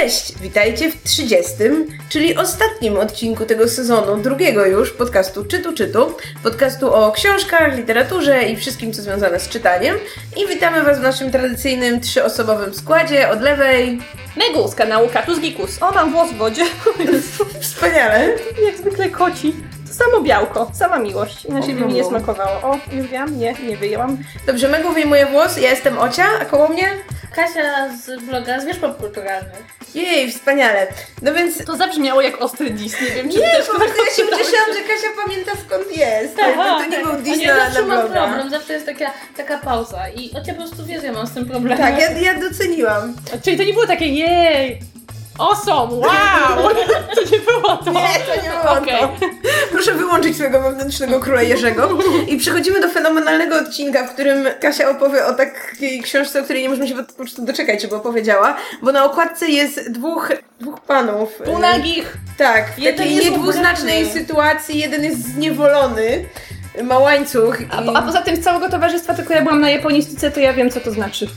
Cześć, witajcie w 30, czyli ostatnim odcinku tego sezonu, drugiego już podcastu Czytu Czytu, podcastu o książkach, literaturze i wszystkim, co związane z czytaniem. I witamy Was w naszym tradycyjnym trzyosobowym składzie. Od lewej Megu z kanału Katus Gikus. O, mam włos w wodzie. Wspaniale. Jak zwykle koci. To samo białko, sama miłość. Inaczej by mi nie O. smakowało. O, już wiem, nie, nie wyjęłam. Dobrze, Megu wyjmuje włos, ja jestem Ocia, a koło mnie? Kasia z bloga Zwierz Popkulturalnych. Jej, wspaniale. No więc... To zabrzmiało jak ostry dis, nie wiem czy Nie, też po prostu ja się ucieszyłam, że Kasia pamięta skąd jest. To, to nie był A dis ja na, zawsze na mam problem, zawsze jest taka, taka pauza i Ocia po prostu wie, że ja mam z tym problem. Tak, ja, ja doceniłam. Czyli to nie było takie jej, awesome, wow! To nie było to. Nie, to nie było Okej. to. Proszę wyłączyć swojego wewnętrznego króla Jerzego. I przechodzimy do fenomenalnego odcinka, w którym Kasia opowie o takiej książce, o której nie możemy się po prostu doczekać, żeby opowiedziała, bo na okładce jest dwóch, dwóch panów. Półnagich. Tak, w Jeden takiej jest niedwuznacznej ubrany. sytuacji. Jeden jest zniewolony, ma łańcuch. A, i... po, a poza tym z całego towarzystwa, tylko ja byłam na japonistyce, to ja wiem co to znaczy.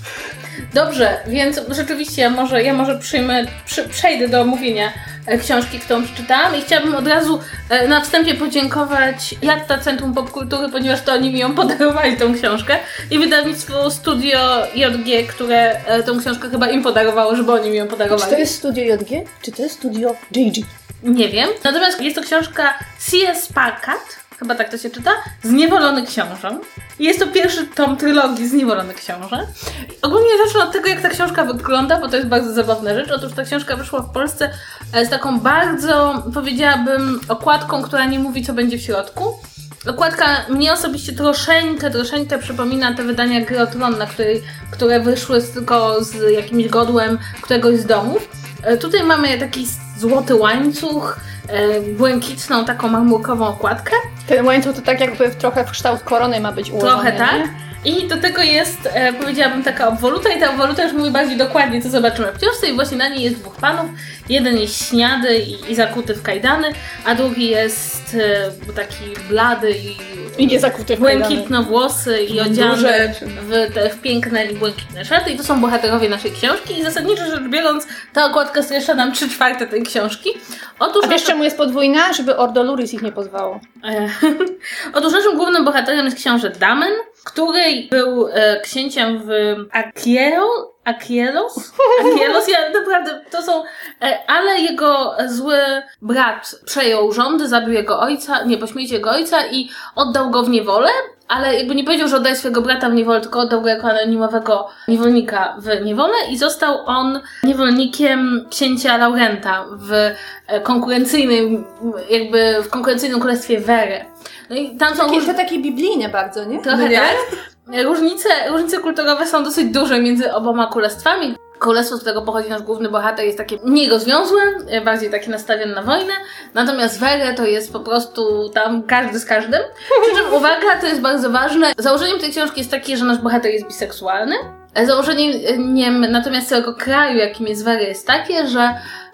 Dobrze, więc rzeczywiście ja może, ja może przyjmę, przy, przejdę do omówienia e, książki, którą przeczytałam i chciałabym od razu e, na wstępie podziękować Jatta Centrum Popkultury, ponieważ to oni mi ją podarowali, tą książkę i wydawnictwo Studio JG, które e, tą książkę chyba im podarowało, żeby oni mi ją podarowali. Studio JG, czy to jest Studio JG? Nie wiem. Natomiast jest to książka C.S. Packard, chyba tak to się czyta, Zniewolony książę. Jest to pierwszy tom trylogii Zniewolony książę. Ogólnie zacznę od tego, jak ta książka wygląda, bo to jest bardzo zabawna rzecz. Otóż ta książka wyszła w Polsce e, z taką bardzo, powiedziałabym, okładką, która nie mówi, co będzie w środku. Okładka mnie osobiście troszeczkę, troszeczkę przypomina te wydania Gry o Tron, na której, które wyszły tylko z jakimś godłem któregoś z domów. E, Tutaj mamy taki złoty łańcuch, błękitną taką marmurkową okładkę. Ten łańcuch to tak jakby trochę w kształt korony ma być ułożony, Trochę tak. nie? I do tego jest, e, powiedziałabym, taka obwoluta i ta obwoluta już mówi bardziej dokładnie, co zobaczymy w książce i właśnie na niej jest dwóch panów. Jeden jest śniady i, i zakuty w kajdany, a drugi jest e, taki blady i, I nie zakuty w błękitno-włosy i odziany Duże. w te w piękne i błękitne szaty i to są bohaterowie naszej książki i zasadniczo rzecz biorąc ta okładka streszcza nam trzy czwarte tej książki. Otóż A wiesz czemu jest podwójna? Żeby Ordo Luris ich nie pozwało. E, Otóż naszym głównym bohaterem jest książę Damen, który był e, księciem w Akiero, Akielos? Akielos, ja naprawdę, to są... E, ale jego zły brat przejął rządy, zabił jego ojca, nie, pośmierci jego ojca i oddał go w niewolę, ale jakby nie powiedział, że oddaje swojego brata w niewolę, tylko oddał go jako anonimowego niewolnika w niewolę i został on niewolnikiem księcia Laurenta w e, konkurencyjnym, jakby w konkurencyjnym królestwie Wery. No i tam są Takie, to takie biblijne bardzo, nie? trochę No nie? tak. Różnice, różnice kulturowe są dosyć duże między oboma królestwami. Królestwo, z którego pochodzi nasz główny bohater, jest takie mniej rozwiązłe, e, bardziej takie nastawione na wojnę. Natomiast Were to jest po prostu tam każdy z każdym. Przy czym uwaga, to jest bardzo ważne. Założeniem tej książki jest takie, że nasz bohater jest biseksualny. E, Założeniem natomiast całego kraju, jakim jest Were, jest takie, że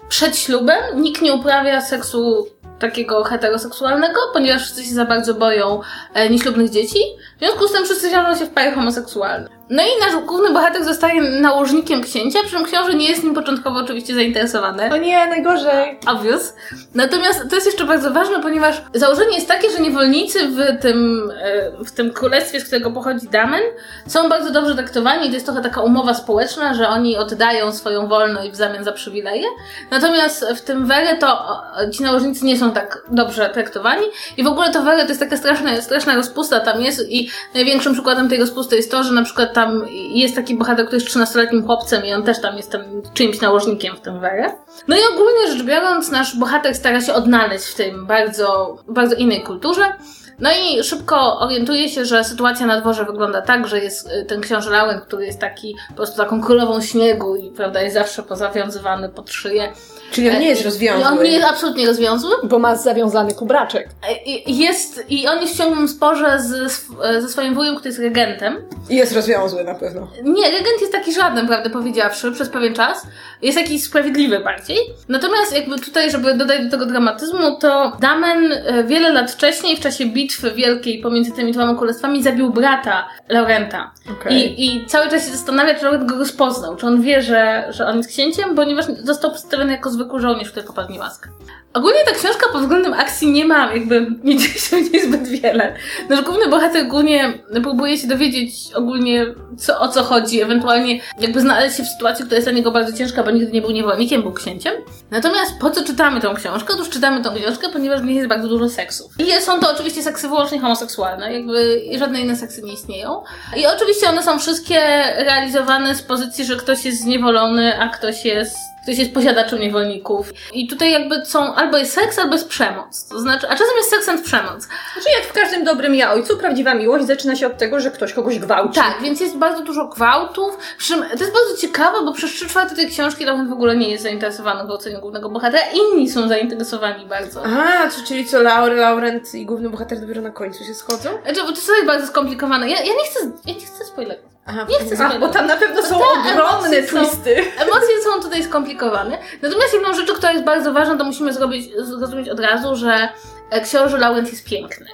przed ślubem nikt nie uprawia seksu takiego heteroseksualnego, ponieważ wszyscy się za bardzo boją e, nieślubnych dzieci. W związku z tym wszyscy wiążą się w pary homoseksualne. No i nasz główny bohater zostaje nałożnikiem księcia, przy czym książę nie jest nim początkowo oczywiście zainteresowany. O nie, najgorzej. Obvious. Natomiast to jest jeszcze bardzo ważne, ponieważ założenie jest takie, że niewolnicy w tym, e, w tym królestwie, z którego pochodzi Damen, są bardzo dobrze traktowani. To jest trochę taka umowa społeczna, że oni oddają swoją wolność w zamian za przywileje. Natomiast w tym Were to ci nałożnicy nie są tak dobrze traktowani. I w ogóle to Were to jest taka straszna, straszna rozpusta tam jest i największym przykładem tej rozpusty jest to, że na przykład tam jest taki bohater, który jest 13-letnim chłopcem i on też tam jest tam czyimś nałożnikiem w tym Were. No i ogólnie rzecz biorąc, nasz bohater stara się odnaleźć w tym bardzo, bardzo innej kulturze. No i szybko orientuje się, że sytuacja na dworze wygląda tak, że jest y, ten książę Laurent, który jest taki po prostu taką królową śniegu i prawda, jest zawsze pozawiązywany pod szyję. Czyli on nie jest I rozwiązły. on nie jest absolutnie rozwiązły. Bo ma zawiązany kubraczek. I Jest, I on jest w ciągłym sporze z, z- ze swoim wujem, który jest regentem. I jest rozwiązły na pewno. Nie, regent jest taki żaden, prawdę powiedziawszy, przez pewien czas. Jest jakiś sprawiedliwy bardziej. Natomiast jakby tutaj, żeby dodać do tego dramatyzmu, to Damen e, wiele lat wcześniej, w czasie bitwy wielkiej pomiędzy tymi dwoma królestwami, zabił brata Laurenta. Okej. I, I cały czas się zastanawia, czy Laurent go rozpoznał, czy on wie, że, że on jest księciem, ponieważ został przedstawiony jako zwykły żołnierz, który popadł maskę. Ogólnie ta książka pod względem akcji nie ma, jakby nie dzieje się w niej zbyt wiele. Nasz główny bohater głównie próbuje się dowiedzieć ogólnie co, o co chodzi, ewentualnie jakby znaleźć się w sytuacji, która jest dla niego bardzo ciężka, bo nigdy nie był niewolnikiem, był księciem. Natomiast po co czytamy tą książkę? Otóż czytamy tą książkę, ponieważ w niej jest bardzo dużo seksów. I są to oczywiście seksy wyłącznie homoseksualne, jakby żadne inne seksy nie istnieją. I oczywiście one są wszystkie realizowane z pozycji, że ktoś jest zniewolony, a ktoś jest Ktoś jest posiadaczem niewolników. I tutaj jakby są, albo jest seks, albo jest przemoc. To znaczy, a czasem jest seks and przemoc. Znaczy jak w każdym dobrym ja ojcu, prawdziwa miłość zaczyna się od tego, że ktoś kogoś gwałci. Tak, więc jest bardzo dużo gwałtów. Przy czym to jest bardzo ciekawe, bo przez trzy czwarte tej książki Laurent w ogóle nie jest zainteresowany gwałceniem głównego bohatera. Inni są zainteresowani bardzo. A, czy- czyli co, Laur, Laurent i główny bohater dopiero na końcu się schodzą? Znaczy, bo to jest bardzo skomplikowane. Ja, ja nie chcę, ja nie chcę spoilerować. Aha, Nie chcę Ach, bo tam na pewno są ogromne emocje są- twisty. Emocje są tutaj skomplikowane. Natomiast jedną rzeczą, która jest bardzo ważna, to musimy zrobić, zrozumieć od razu, że e, książę Laurent jest piękny.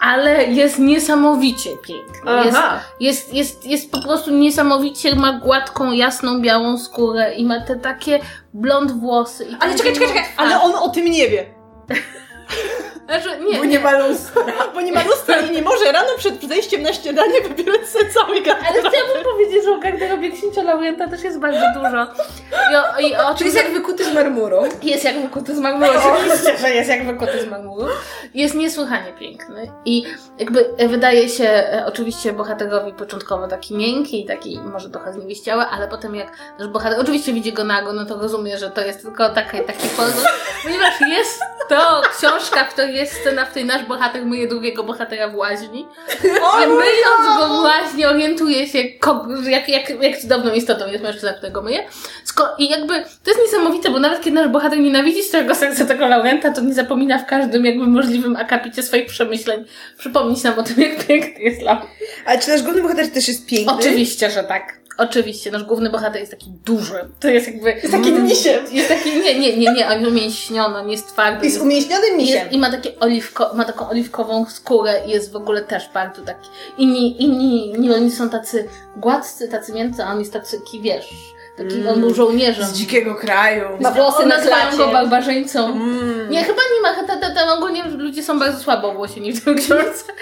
Ale jest niesamowicie piękny. Jest, Aha. jest, jest, jest po prostu niesamowicie, ma gładką, jasną, białą skórę i ma te takie blond włosy. I Ale czekaj, czekaj, czekaj, ale on o tym nie wie. Znaczy, nie, Bo nie ma lustra. Bo nie ma lustra i nie może rano przed zejściem na śniadanie wybierać sobie cały Ale garderoby. chciałabym powiedzieć, że o garderobie księcia Laurenta też jest bardzo dużo. I o, i o Czyli jest jak wykuty z marmuru. Jest jak wykuty z marmuru, oczywiście, że jest jak wykuty z marmuru. Jest niesłychanie piękny i jakby wydaje się e, oczywiście bohaterowi początkowo taki miękki i taki może trochę zniewieściały, ale potem jak nasz bohater oczywiście widzi go nago, no to rozumie, że to jest tylko taki, taki pozór, ponieważ jest to książka, w której jest scena, w której nasz bohater myje drugiego bohatera w łaźni. I myjąc go w łaźni orientuje się, jak, jak, jak cudowną istotą jest mężczyzna, którego myje. I jakby to jest niesamowite, bo nawet kiedy nasz bohater nienawidzi całego serca tego Laurenta, to nie zapomina w każdym jakby możliwym akapicie swoich przemyśleń przypomnieć nam o tym, jak piękny jest Laurent. Ale czy nasz główny bohater też jest piękny? Oczywiście, że tak. Oczywiście, nasz główny bohater jest taki duży. To jest jakby... Jest takim misiem. Jest taki, nie, nie, nie, nie, on jest umięśniony, on jest twardy. Jest umięśnionym misiem. Jest, I ma, takie oliwko, ma taką oliwkową skórę i jest w ogóle też bardzo taki. Inni, inni, inni oni są tacy gładcy, tacy miękcy, a on jest tacy, wiesz, taki, on był żołnierzem. Z dzikiego kraju. Ma Włosy włosy na nazywają go barbarzyńcą. Mm. Nie, chyba nie ma, ta, ta, ta, ogólnie ludzie są bardzo słabo włosieni w tej książce.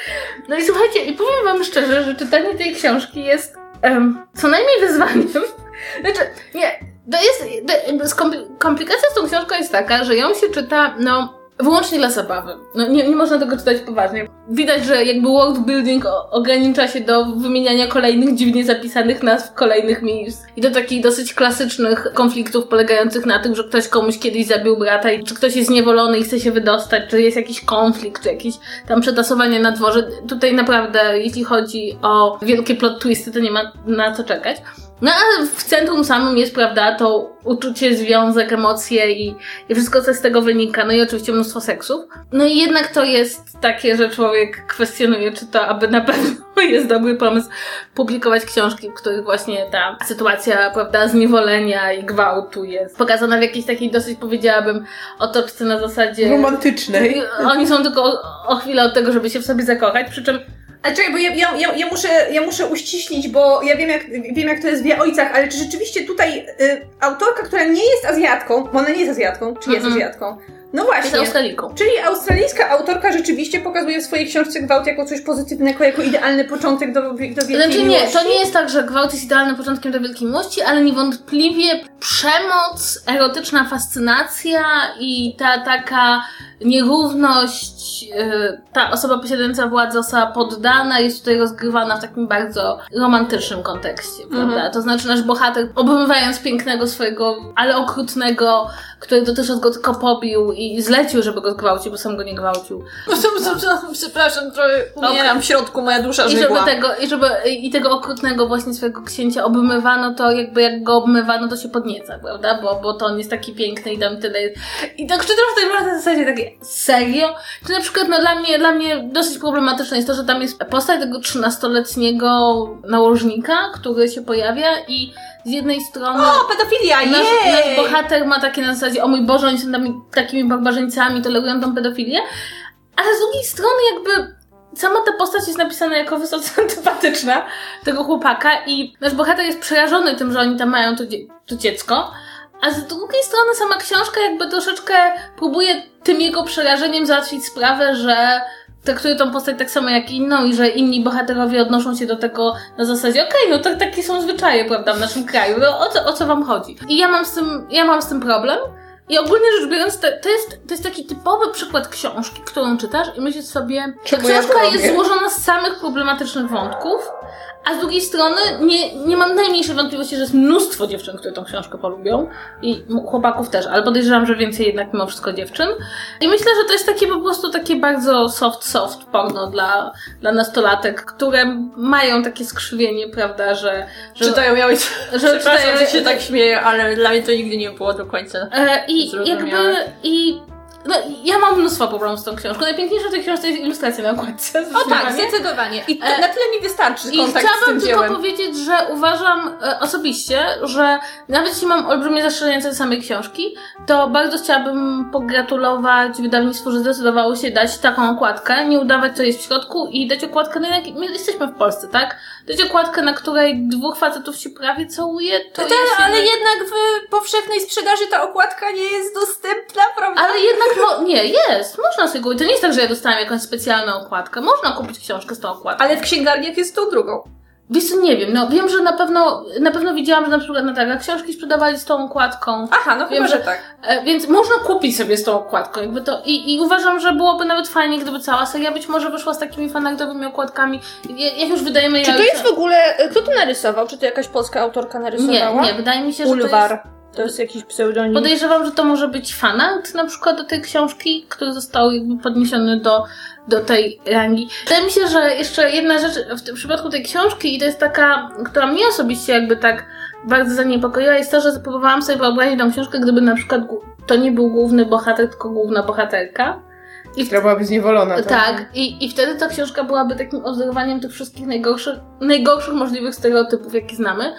No i słuchajcie, i powiem wam szczerze, że czytanie tej książki jest em, co najmniej wyzwaniem. Znaczy, nie, to jest, to, komplikacja z tą książką jest taka, że ją się czyta, no, wyłącznie dla zabawy. No, nie, nie można tego czytać poważnie. Widać, że jakby world building ogranicza się do wymieniania kolejnych dziwnie zapisanych nazw kolejnych miejsc i do takich dosyć klasycznych konfliktów polegających na tym, że ktoś komuś kiedyś zabił brata i czy ktoś jest zniewolony i chce się wydostać, czy jest jakiś konflikt, czy jakieś tam przetasowanie na dworze. Tutaj naprawdę, jeśli chodzi o wielkie plot twisty, to nie ma na co czekać. No a w centrum samym jest, prawda, to uczucie, związek, emocje i, i wszystko, co z tego wynika. No i oczywiście mnóstwo seksów. No i jednak to jest takie, że człowiek kwestionuje, czy to aby na pewno jest dobry pomysł publikować książki, w których właśnie ta sytuacja, prawda, zniewolenia i gwałtu jest pokazana w jakiejś takiej dosyć, powiedziałabym, otoczce na zasadzie... Romantycznej. Oni są tylko o, o chwilę od tego, żeby się w sobie zakochać, przy czym Ale czekaj, bo ja, ja, ja, ja, muszę, ja muszę uściślić, bo ja wiem jak, wiem, jak to jest w Wie Ojcach, ale czy rzeczywiście tutaj y, autorka, która nie jest Azjatką, bo ona nie jest Azjatką, czy jest Mhm. Azjatką? No jest właśnie. Australijką. Czyli australijska autorka rzeczywiście pokazuje w swojej książce gwałt jako coś pozytywnego, jako idealny początek do, do wielkiej Znaczy nie, miłości. to nie jest tak, że gwałt jest idealnym początkiem do wielkiej miłości, ale niewątpliwie przemoc, erotyczna fascynacja i ta taka nierówność, yy, ta osoba posiadająca władzę została poddana, jest tutaj rozgrywana w takim bardzo romantycznym kontekście, Mhm. prawda? To znaczy nasz bohater, obmywając pięknego swojego, ale okrutnego, który dotychczas go tylko pobił i zlecił, żeby go zgwałcił, bo sam go nie gwałcił. Przepraszam, trochę umieram w środku, moja dusza I żeby tego, i żeby i tego okrutnego właśnie swojego księcia obmywano, to jakby jak go obmywano, to się podnieca, prawda? Bo, bo to on jest taki piękny i tam tyle jest. I tak czytam w tej na zasadzie takie, serio? Czy na przykład, no dla mnie, dla mnie dosyć problematyczne jest to, że tam jest postać tego 13-letniego nałożnika, który się pojawia i z jednej strony... O, pedofilia, Nasz, nasz bohater ma takie na zasadzie, o mój Boże, oni są tam, takimi barbarzyńcami, tolerują tą pedofilię, ale z drugiej strony jakby sama ta postać jest napisana jako wysoce antypatyczna tego chłopaka i nasz bohater jest przerażony tym, że oni tam mają to, to dziecko, a z drugiej strony sama książka jakby troszeczkę próbuje tym jego przerażeniem załatwić sprawę, że traktuje tą postać tak samo jak inną i że inni bohaterowie odnoszą się do tego na zasadzie, okej, no tak, takie są zwyczaje, prawda, w naszym kraju, no, o, co, o co wam chodzi? I ja mam z tym, ja mam z tym problem. I ogólnie rzecz biorąc, to, to, jest, to jest taki typowy przykład książki, którą czytasz i myślisz sobie, ta Czemu ja książka jest robię? złożona z samych problematycznych wątków, a z drugiej strony nie, nie mam najmniejszej wątpliwości, że jest mnóstwo dziewczyn, które tą książkę polubią i chłopaków też, ale podejrzewam, że więcej jednak mimo wszystko dziewczyn. I myślę, że to jest takie po prostu takie bardzo soft, soft porno dla, dla nastolatek, które mają takie skrzywienie, prawda, że... że Czytają miałeś... że Przepraszam, czytają- że się tak śmieję, ale dla mnie to nigdy nie było do końca. E, I Zrozumiałe. jakby, i no, ja mam mnóstwo problemów z tą książką. Najpiękniejsza w tej książce jest ilustracja na okładce. O tak, zdecydowanie. I E, na tyle mi wystarczy I kontakt chciałabym tylko dziełem. powiedzieć, że uważam e, osobiście, że nawet jeśli mam olbrzymie zastrzeżenia co do samej książki, to bardzo chciałabym pogratulować wydawnictwu, że zdecydowało się dać taką okładkę, nie udawać co jest w środku i dać okładkę, no jak my jesteśmy w Polsce, tak? Dać okładkę, na której dwóch facetów się prawie całuje, to To jest ale jednak... jednak w powszechnej sprzedaży ta okładka nie jest dostępna, prawda? Ale jednak, no, nie, jest, można sobie kupić. To nie jest tak, że ja dostałam jakąś specjalną okładkę. Można kupić książkę z tą okładką. Ale w księgarniach jest tą drugą. Wiesz co, nie wiem, no wiem, że na pewno, na pewno widziałam, że na przykład na targach książki sprzedawali z tą okładką, Aha, no Wiem, chyba, że że- tak. e, więc można kupić sobie z tą okładką, jakby to, i, i uważam, że byłoby nawet fajnie, gdyby cała seria być może wyszła z takimi fanartowymi okładkami, Ja- jak już wydajemy Czy to jajca- jest w ogóle. Kto to narysował? Czy to jakaś polska autorka Nie, narysowała? nie, wydaje mi się, że to jest... To jest jakiś pseudonim. Podejrzewam, że to może być fanart na przykład do tej książki, który został jakby podniesiony do, do tej rangi. Wydaje mi się, że jeszcze jedna rzecz w tym przypadku tej książki i to jest taka, która mnie osobiście jakby tak bardzo zaniepokoiła, jest to, że próbowałam sobie wyobrazić tą książkę, gdyby na przykład to nie był główny bohater, tylko główna bohaterka. I Która byłaby zniewolona. tak, i, i wtedy ta książka byłaby takim odzorowaniem tych wszystkich najgorszych, najgorszych możliwych stereotypów, jakie znamy.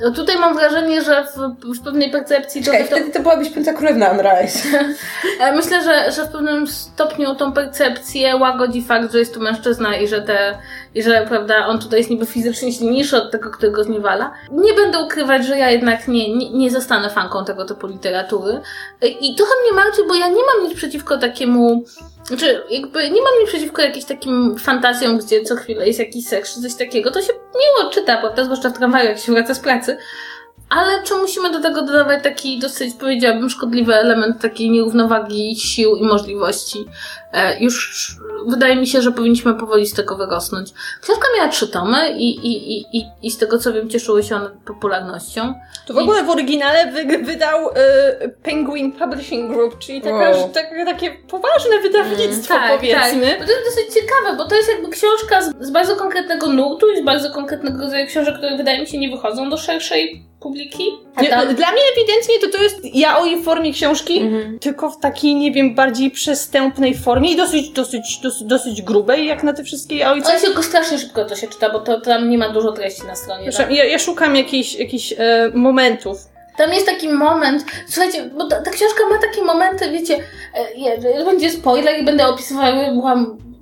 No Tutaj mam wrażenie, że w, w pewnej percepcji Czekaj, to, wtedy to byłabyś piąta królewna Unrise. Myślę, że, że w pewnym stopniu tą percepcję łagodzi fakt, że jest tu mężczyzna i że te, i że, prawda, on tutaj jest niby fizycznie silniejszy od tego, który go zniewala. Nie będę ukrywać, że ja jednak nie, nie, nie zostanę fanką tego typu literatury. I trochę mnie martwi, bo ja nie mam nic przeciwko takiemu, znaczy, jakby nie mam nic przeciwko jakimś takim fantazjom, gdzie co chwilę jest jakiś seks czy coś takiego. To się miło czyta, prawda, zwłaszcza w tramwaju, jak się wraca z pracy. Ale czy musimy do tego dodawać taki dosyć, powiedziałabym, szkodliwy element takiej nierównowagi sił i możliwości? E, już wydaje mi się, że powinniśmy powoli z tego wyrosnąć. Książka miała trzy tomy i, i, i, i, i z tego co wiem, cieszyły się one popularnością. To w ogóle w oryginale wy, wydał y, Penguin Publishing Group, czyli taka, Wow. tak, takie poważne wydawnictwo, powiedzmy. Tak. Bo to jest dosyć ciekawe, bo to jest jakby książka z, z bardzo konkretnego nurtu i z bardzo konkretnego rodzaju książek, które wydaje mi się nie wychodzą do szerszej publiki. Tam- Dla mnie ewidentnie to to jest yaoi w formie książki, Mhm. tylko w takiej, nie wiem, bardziej przestępnej formie i dosyć, dosyć, dosyć, dosyć grubej, jak na te wszystkie yaoi. Ale się tylko strasznie szybko to się czyta, bo to tam nie ma dużo treści na stronie. tak? Przepraszam, Ja, ja szukam jakichś, jakichś e, momentów. Tam jest taki moment, słuchajcie, bo ta, ta książka ma takie momenty, wiecie, e, będzie spoiler i będę opisywała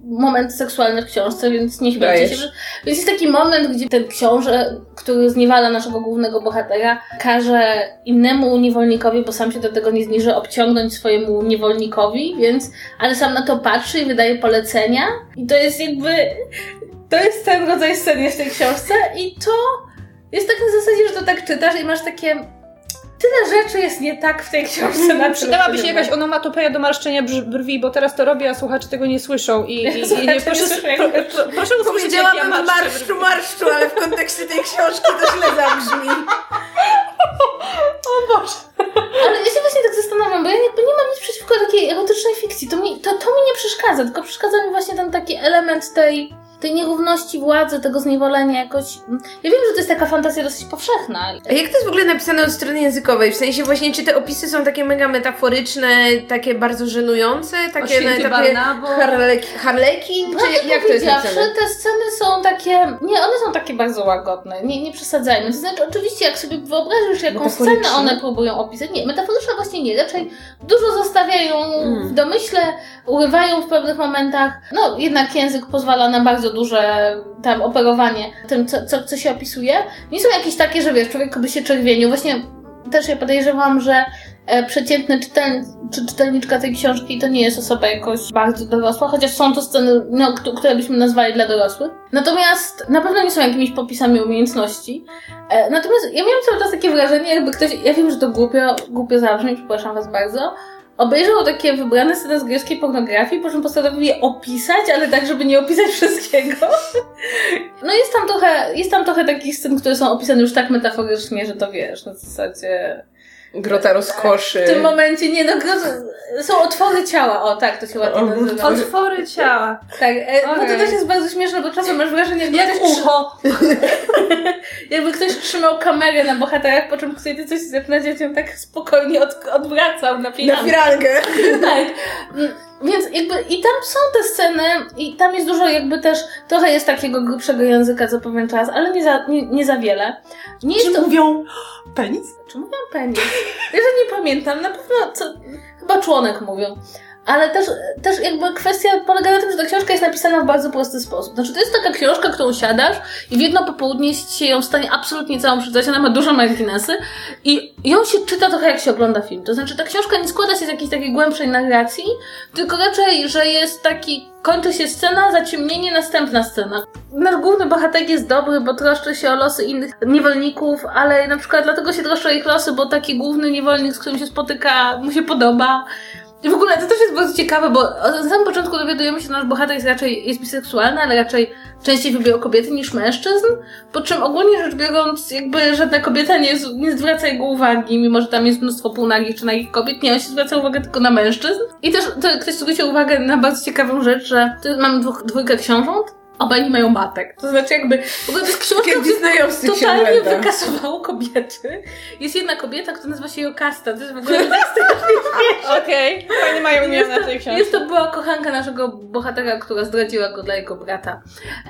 momenty seksualne w książce, więc nie śmiejcie Dajesz. się. Więc jest taki moment, gdzie ten książę, który zniewala naszego głównego bohatera, każe innemu niewolnikowi, bo sam się do tego nie zniży, obciągnąć swojemu niewolnikowi, więc, ale sam na to patrzy i wydaje polecenia i to jest jakby, to jest ten rodzaj sceny w tej książce i to jest tak na zasadzie, że to tak czytasz i masz takie tyle rzeczy jest nie tak w tej książce. Na Przydałaby się jakaś onomatopeja do marszczenia brwi, bo teraz to robię, a słuchacze tego nie słyszą. I, i, i nie, nie proszę, słyszą, jak- pro, pro, proszę usłyszeć, ja Powiedziałabym marszczę marszczu, marszczu, ale w kontekście tej książki to źle zabrzmi. Ale ja się właśnie tak zastanawiam, bo ja jakby nie mam nic przeciwko takiej erotycznej fikcji. To mi, to, to mi nie przeszkadza, tylko przeszkadza mi właśnie ten taki element tej, tej nierówności władzy, tego zniewolenia jakoś. Ja wiem, że to jest taka fantazja dosyć powszechna. A jak to jest w ogóle napisane od strony językowej? W sensie właśnie, czy te opisy są takie mega metaforyczne, takie bardzo żenujące, takie na etapie Barnabo. harlek- harlekin, czy jak to jest napisane? te sceny są takie. Nie, one są takie bardzo łagodne. Nie, nie przesadzajmy. To znaczy, oczywiście, jak sobie wyobrazisz, jaką scenę one próbują opisać. Nie, metaforyczne właśnie nie. Raczej dużo zostawiają Mm. w domyśle, urywają w pewnych momentach. No, jednak język pozwala na bardzo duże tam operowanie tym, co, co, co się opisuje. Nie są jakieś takie, że wiesz, człowiek by się czerwienił. Właśnie też ja podejrzewam, że e, przeciętny czytel, czy czytelniczka tej książki to nie jest osoba jakoś bardzo dorosła, chociaż są to sceny, no, któ- które byśmy nazwali dla dorosłych. Natomiast na pewno nie są jakimiś popisami umiejętności. E, natomiast ja miałam cały czas takie wrażenie, jakby ktoś, ja wiem, że to głupio, głupio zabrzmi, przepraszam was bardzo, obejrzał takie wybrane sceny z greckiej pornografii, po czym postanowił je opisać, ale tak, żeby nie opisać wszystkiego. No jest tam trochę, jest tam trochę takich scen, które są opisane już tak metaforycznie, że to wiesz, na zasadzie... Grota rozkoszy. W tym momencie, nie no, są otwory ciała, o tak, to się ładnie O, nazywa. Otwory ciała. Tak, e, bo to Okej. też jest bardzo śmieszne, bo czasem masz wrażenie, jakby, Jak ktoś, ucho. jakby ktoś trzymał kamerę na bohaterach, po czym chce coś zepnąć, a cię tak spokojnie od, odwracał na Na pijankę. firalkę. tak. Więc jakby i tam są te sceny i tam jest dużo jakby też, trochę jest takiego grubszego języka co pewien czas, ale nie za, nie, nie za wiele. Nie to... mówią penis? Czy mówią penis? Ja, że nie pamiętam, na pewno co, chyba członek mówią. Ale też, też jakby kwestia polega na tym, że ta książka jest napisana w bardzo prosty sposób. Znaczy, to jest taka książka, którą siadasz i w jedno popołudnie się ją w stanie absolutnie całą przeczytać. Ona ma duże marginesy i ją się czyta trochę jak się ogląda film. To znaczy, ta książka nie składa się z jakiejś takiej głębszej narracji, tylko raczej, że jest taki, kończy się scena, zaciemnienie, następna scena. Nasz główny bohater jest dobry, bo troszczy się o losy innych niewolników, ale na przykład dlatego się troszczy o ich losy, bo taki główny niewolnik, z którym się spotyka, mu się podoba. W ogóle to też jest bardzo ciekawe, bo na samym początku dowiadujemy się, że nasz bohater jest raczej jest biseksualny, ale raczej częściej wybierał kobiety niż mężczyzn, po czym ogólnie rzecz biorąc, jakby żadna kobieta nie, nie zwraca jego uwagi, mimo że tam jest mnóstwo półnagich czy nagich kobiet, nie, on się zwraca uwagę tylko na mężczyzn. I też to, ktoś zwrócił uwagę na bardzo ciekawą rzecz, że mamy dwóch, dwójkę książąt, obaj nie mają matek. To znaczy jakby, w ogóle to jest książka, disneyowscy totalnie wykasowało kobiety. Jest jedna kobieta, która nazywa się Jokasta, to jest w ogóle Okej, fajnie mają imiona tej książki. Jest to była kochanka naszego bohatera, która zdradziła go dla jego brata.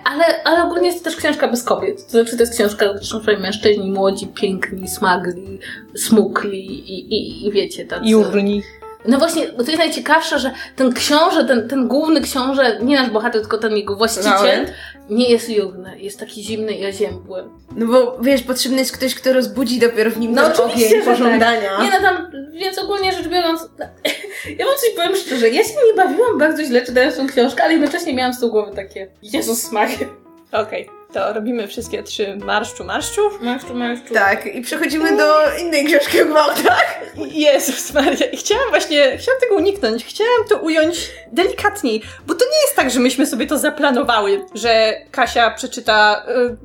Ale, ale ogólnie jest to też książka bez kobiet. To znaczy to jest książka, gdzie są mężczyźni młodzi, piękni, smagli, smukli i, i, i wiecie, tacy... Jurni. No właśnie, bo to jest najciekawsze, że ten książę, ten, ten główny książę, nie nasz bohater, tylko ten jego właściciel, Laurent? nie jest jurny, jest taki zimny i oziębły. No bo wiesz, potrzebny jest ktoś, kto rozbudzi dopiero w nim No ten ogień tak. pożądania. Nie no tam, więc ogólnie rzecz biorąc, ja wam coś powiem szczerze, ja się nie bawiłam bardzo źle czytając tą książkę, ale jednocześnie miałam z tyłu głowy takie, Jezus Maria. Okej, to robimy wszystkie trzy marszczu, marszczu. Mężczu, mężczu. Tak, i przechodzimy do innej książki o gwałtach. Jezus Maria. I chciałam właśnie, chciałam tego uniknąć. Chciałam to ująć delikatniej, bo to nie jest tak, że myśmy sobie to zaplanowały, że Kasia przeczyta y,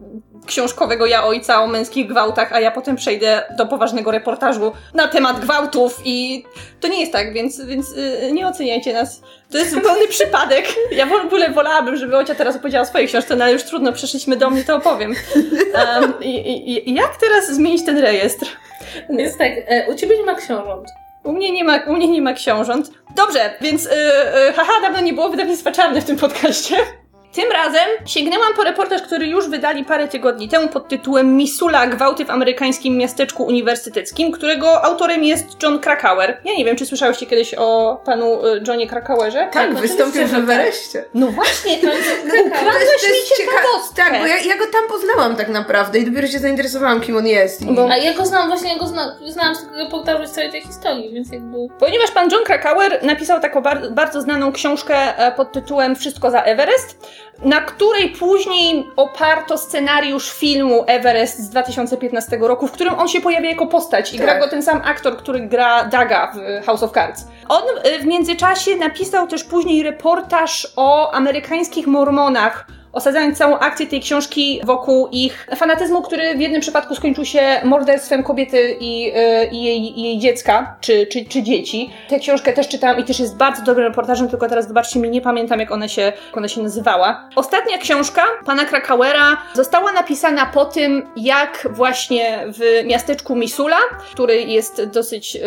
książkowego ja ojca o męskich gwałtach, a ja potem przejdę do poważnego reportażu na temat gwałtów i to nie jest tak, więc, więc y, nie oceniajcie nas. To jest zupełny przypadek. Ja w ogóle wolałabym, żeby Ocia teraz opowiedziała o swojej książce, no ale już trudno, przeszliśmy do mnie, to opowiem. Um, i, i, jak teraz zmienić ten rejestr? Więc tak, e, u ciebie nie ma książąt. U mnie nie ma, u mnie nie ma książąt. Dobrze, więc yy, yy, haha, dawno nie było wydawnictwa czarne w tym podcaście. Tym razem sięgnęłam po reportaż, który już wydali parę tygodni temu pod tytułem Misula gwałty w amerykańskim miasteczku uniwersyteckim, którego autorem jest John Krakauer. Ja nie wiem, czy słyszałyście kiedyś o panu y, Johnie Krakauerze? Tak, oczywiście, wystąpił że w tak. Everestie. No właśnie, to To jest, to jest ciekawe, ciekawostkę. Tak, bo ja, ja go tam poznałam tak naprawdę i dopiero się zainteresowałam, kim on jest. I... A ja go znam, właśnie ja go zna, znałam z tego reportażu z całej tej historii, więc jakby... Ponieważ pan John Krakauer napisał taką bar bardzo znaną książkę e, pod tytułem Wszystko za Everest, na której później oparto scenariusz filmu Everest z 2015 roku, w którym on się pojawia jako postać i Tak. gra go ten sam aktor, który gra Daga w House of Cards. On e, w międzyczasie napisał też później reportaż o amerykańskich mormonach, osadzając całą akcję tej książki wokół ich fanatyzmu, który w jednym przypadku skończył się morderstwem kobiety i, e, i, jej, i jej dziecka, czy, czy, czy dzieci. Tę książkę też czytałam i też jest bardzo dobrym reportażem, tylko teraz wybaczcie mi, nie pamiętam jak ona się, jak ona się nazywała. Ostatnia książka pana Krakauera została napisana po tym, jak właśnie w miasteczku Missoula, który jest dosyć e,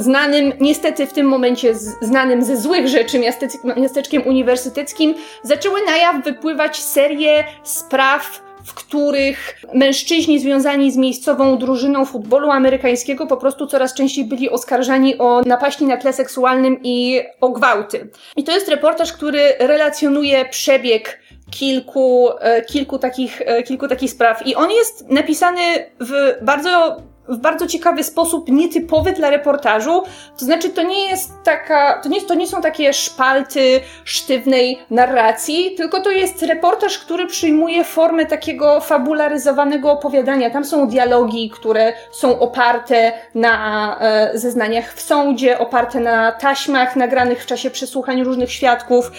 znanym, niestety w tym momencie z, znanym ze złych rzeczy miastec- miasteczkiem uniwersyteckim, zaczęły na jaw wypływać serie spraw w których mężczyźni związani z miejscową drużyną futbolu amerykańskiego po prostu coraz częściej byli oskarżani o napaści na tle seksualnym i o gwałty. I to jest reportaż, który relacjonuje przebieg kilku, e, kilku, takich, e, kilku takich spraw. I on jest napisany w bardzo w bardzo ciekawy sposób, nietypowy dla reportażu. To znaczy, to nie jest taka, to nie, to nie są takie szpalty sztywnej narracji, tylko to jest reportaż, który przyjmuje formę takiego fabularyzowanego opowiadania. Tam są dialogi, które są oparte na e, zeznaniach w sądzie, oparte na taśmach nagranych w czasie przesłuchań różnych świadków.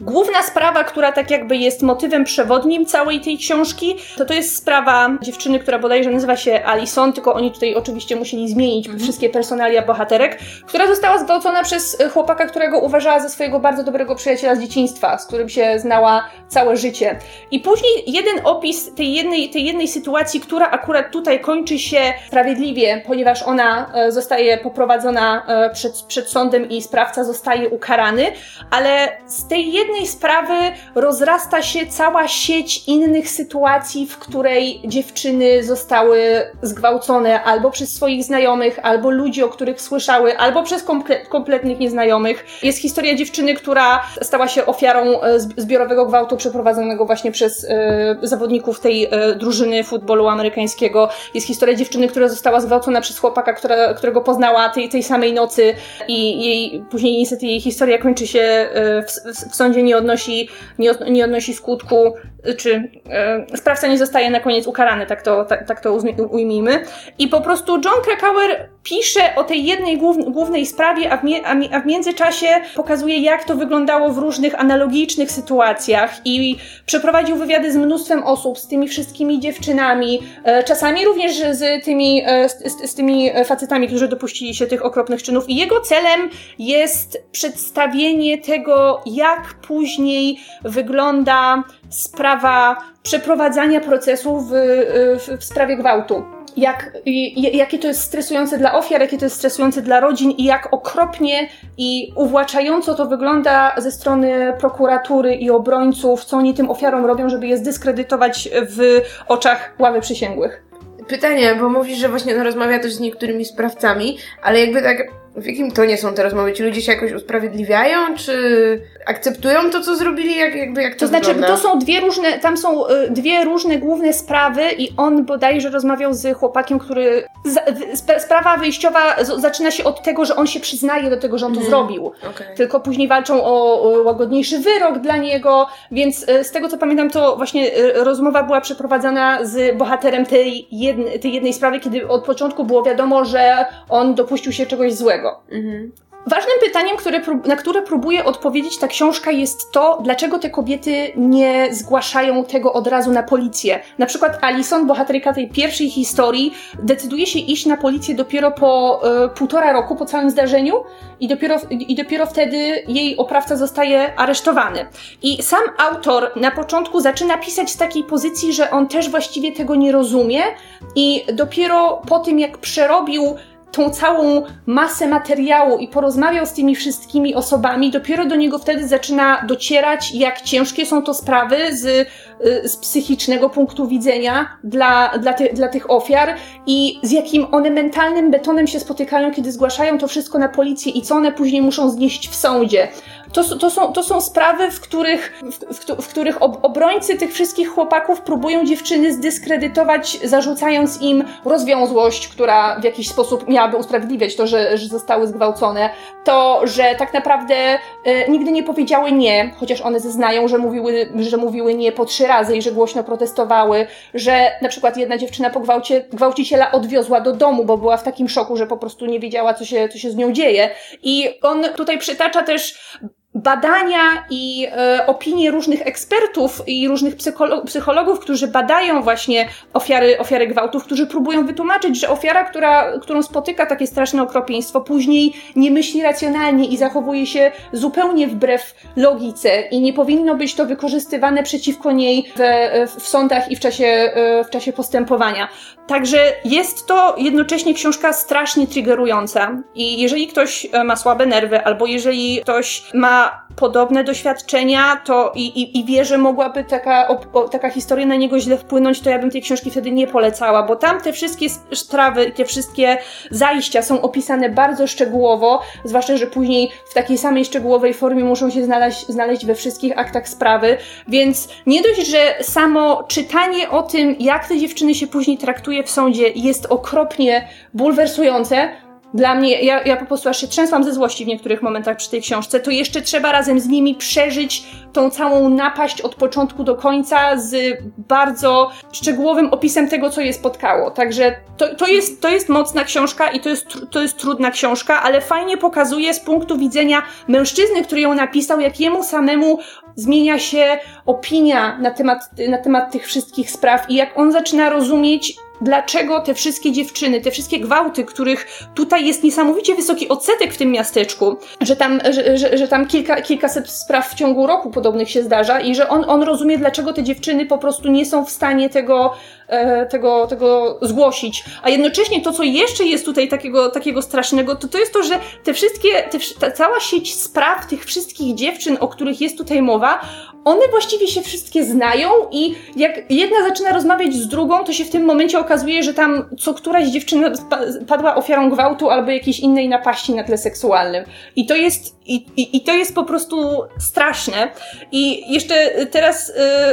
Główna sprawa, która tak jakby jest motywem przewodnim całej tej książki, to to jest sprawa dziewczyny, która bodajże nazywa się Alison, tylko oni tutaj oczywiście musieli zmienić wszystkie personalia bohaterek, która została zgwałcona przez e, chłopaka, którego uważała za swojego bardzo dobrego przyjaciela z dzieciństwa, z którym się znała całe życie. I później jeden opis tej jednej, tej jednej sytuacji, która akurat tutaj kończy się sprawiedliwie, ponieważ ona e, zostaje poprowadzona e, przed, przed sądem i sprawca zostaje ukarany, ale z tej jednej sprawy rozrasta się cała sieć innych sytuacji, w której dziewczyny zostały zgwałcone albo przez swoich znajomych, albo ludzi, o których słyszały, albo przez komple- kompletnych nieznajomych. Jest historia dziewczyny, która stała się ofiarą e, zb- zbiorowego gwałtu przeprowadzonego właśnie przez e, zawodników tej e, drużyny futbolu amerykańskiego. Jest historia dziewczyny, która została zgwałcona przez chłopaka, która, którego poznała tej, tej samej nocy i jej, później niestety jej historia kończy się w, w, w sądzie, nie odnosi, nie, nie odnosi skutku, czy e, sprawca nie zostaje na koniec ukarany, tak to, tak, tak to ujmijmy. I po prostu John Krakauer pisze o tej jednej głów- głównej sprawie, a w, a, w międzyczasie pokazuje, jak to wyglądało w różnych analogicznych sytuacjach i przeprowadził wywiady z mnóstwem osób, z tymi wszystkimi dziewczynami, e, czasami również z tymi, e, z, z, tymi facetami, którzy dopuścili się tych okropnych czynów. I jego celem jest przedstawienie tego, jak później wygląda sprawa przeprowadzania procesu w, w, w sprawie gwałtu. Jak, jakie to jest stresujące dla ofiar, jakie to jest stresujące dla rodzin i jak okropnie i uwłaczająco to wygląda ze strony prokuratury i obrońców, co oni tym ofiarom robią, żeby je zdyskredytować w oczach ławy przysięgłych. Pytanie, bo mówisz, że właśnie no, rozmawia też z niektórymi sprawcami, ale jakby tak, w jakim tonie są te rozmowy? Ci ludzie się jakoś usprawiedliwiają, czy akceptują to, co zrobili? Jak, jakby, jak to To znaczy, wygląda? to są dwie różne, tam są y, dwie różne główne sprawy i on bodajże rozmawiał z chłopakiem, który... Sprawa wyjściowa zaczyna się od tego, że on się przyznaje do tego, że on to Mhm. zrobił. Okej. Tylko później walczą o, łagodniejszy wyrok dla niego, więc y, z tego co pamiętam, to właśnie y, rozmowa była przeprowadzana z bohaterem tej, jedne, tej jednej sprawy, kiedy od początku było wiadomo, że on dopuścił się czegoś złego. Mhm. Ważnym pytaniem, które, na które próbuje odpowiedzieć ta książka, jest to, dlaczego te kobiety nie zgłaszają tego od razu na policję. Na przykład Alison, bohaterka tej pierwszej historii, decyduje się iść na policję dopiero po e, półtora roku po całym zdarzeniu i dopiero, i dopiero wtedy jej oprawca zostaje aresztowany. I sam autor na początku zaczyna pisać z takiej pozycji, że on też właściwie tego nie rozumie i dopiero po tym, jak przerobił tą całą masę materiału i porozmawiał z tymi wszystkimi osobami, dopiero do niego wtedy zaczyna docierać, jak ciężkie są to sprawy z z psychicznego punktu widzenia dla, dla, ty, dla tych ofiar i z jakim one mentalnym betonem się spotykają, kiedy zgłaszają to wszystko na policję i co one później muszą znieść w sądzie. To, to, są, to są sprawy, w których, w, w, w których ob, obrońcy tych wszystkich chłopaków próbują dziewczyny zdyskredytować, zarzucając im rozwiązłość, która w jakiś sposób miałaby usprawiedliwiać to, że, że zostały zgwałcone. To, że tak naprawdę e, nigdy nie powiedziały nie, chociaż one zeznają, że mówiły, że mówiły nie po trzy razy i że głośno protestowały, że na przykład jedna dziewczyna po gwałcie gwałciciela odwiozła do domu, bo była w takim szoku, że po prostu nie wiedziała, co się, co się z nią dzieje. I on tutaj przytacza też badania i e, opinie różnych ekspertów i różnych psycholo- psychologów, którzy badają właśnie ofiary, ofiary gwałtów, którzy próbują wytłumaczyć, że ofiara, która, którą spotyka takie straszne okropieństwo, później nie myśli racjonalnie i zachowuje się zupełnie wbrew logice i nie powinno być to wykorzystywane przeciwko niej w, w sądach i w czasie, e, w czasie postępowania. Także jest to jednocześnie książka strasznie triggerująca i jeżeli ktoś e, ma słabe nerwy albo jeżeli ktoś ma podobne doświadczenia to i, i, i wie, że mogłaby taka, o, taka historia na niego źle wpłynąć, to ja bym tej książki wtedy nie polecała, bo tam te wszystkie sprawy te wszystkie zajścia są opisane bardzo szczegółowo, zwłaszcza, że później w takiej samej szczegółowej formie muszą się znaleźć, znaleźć we wszystkich aktach sprawy, więc nie dość, że samo czytanie o tym, jak te dziewczyny się później traktuje w sądzie jest okropnie bulwersujące, dla mnie, ja, ja po prostu aż się trzęsłam ze złości w niektórych momentach przy tej książce, to jeszcze trzeba razem z nimi przeżyć tą całą napaść od początku do końca z bardzo szczegółowym opisem tego, co je spotkało. Także to, to, jest, to jest mocna książka i to jest, to jest trudna książka, ale fajnie pokazuje z punktu widzenia mężczyzny, który ją napisał, jak jemu samemu zmienia się opinia na temat, na temat tych wszystkich spraw i jak on zaczyna rozumieć, dlaczego te wszystkie dziewczyny, te wszystkie gwałty, których tutaj jest niesamowicie wysoki odsetek w tym miasteczku, że tam, że, że, że tam kilka, kilkaset spraw w ciągu roku podobnych się zdarza i że on, on rozumie, dlaczego te dziewczyny po prostu nie są w stanie tego, tego, tego zgłosić. A jednocześnie to, co jeszcze jest tutaj takiego, takiego strasznego, to to jest to, że te wszystkie, te, ta cała sieć spraw tych wszystkich dziewczyn, o których jest tutaj mowa, one właściwie się wszystkie znają i jak jedna zaczyna rozmawiać z drugą, to się w tym momencie okazuje, że tam co któraś dziewczyna padła ofiarą gwałtu albo jakiejś innej napaści na tle seksualnym. I to jest, i, i, i to jest po prostu straszne. I jeszcze teraz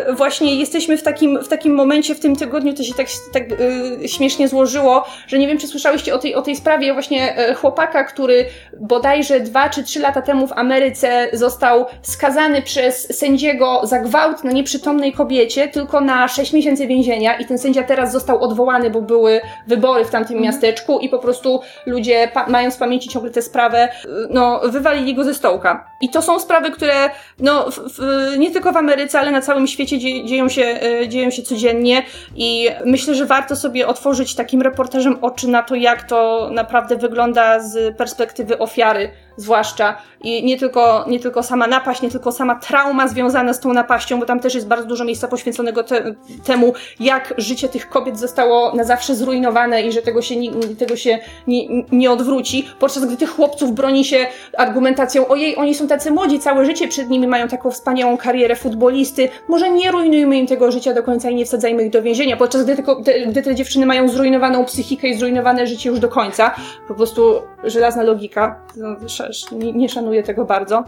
y, właśnie jesteśmy w takim, w takim momencie w tym tygodniu, to się tak, tak y, śmiesznie złożyło, że nie wiem, czy słyszałyście o tej, o tej sprawie właśnie y, chłopaka, który bodajże dwa czy trzy lata temu w Ameryce został skazany przez sędziego za gwałt na nieprzytomnej kobiecie tylko na 6 miesięcy więzienia i ten sędzia teraz został odwołany, bo były wybory w tamtym mhm. miasteczku i po prostu ludzie, mając w pamięci ciągle tę sprawę, no, wywalili go ze stołka. I to są sprawy, które no, w, w, nie tylko w Ameryce, ale na całym świecie dzie, dzieją, się, e, dzieją się codziennie i myślę, że warto sobie otworzyć takim reportażem oczy na to, jak to naprawdę wygląda z perspektywy ofiary zwłaszcza. I nie tylko, nie tylko sama napaść, nie tylko sama trauma związana z tą napaścią, bo tam też jest bardzo dużo miejsca poświęconego te, temu, jak życie tych kobiet zostało na zawsze zrujnowane i że tego się, tego się nie, nie odwróci, podczas gdy tych chłopców broni się argumentacją, ojej, oni są tacy młodzi, całe życie przed nimi mają taką wspaniałą karierę futbolisty, może nie rujnujmy im tego życia do końca i nie wsadzajmy ich do więzienia, podczas gdy, tylko, te, gdy te dziewczyny mają zrujnowaną psychikę i zrujnowane życie już do końca. Po prostu żelazna logika. No, nie, nie szanuję tego bardzo.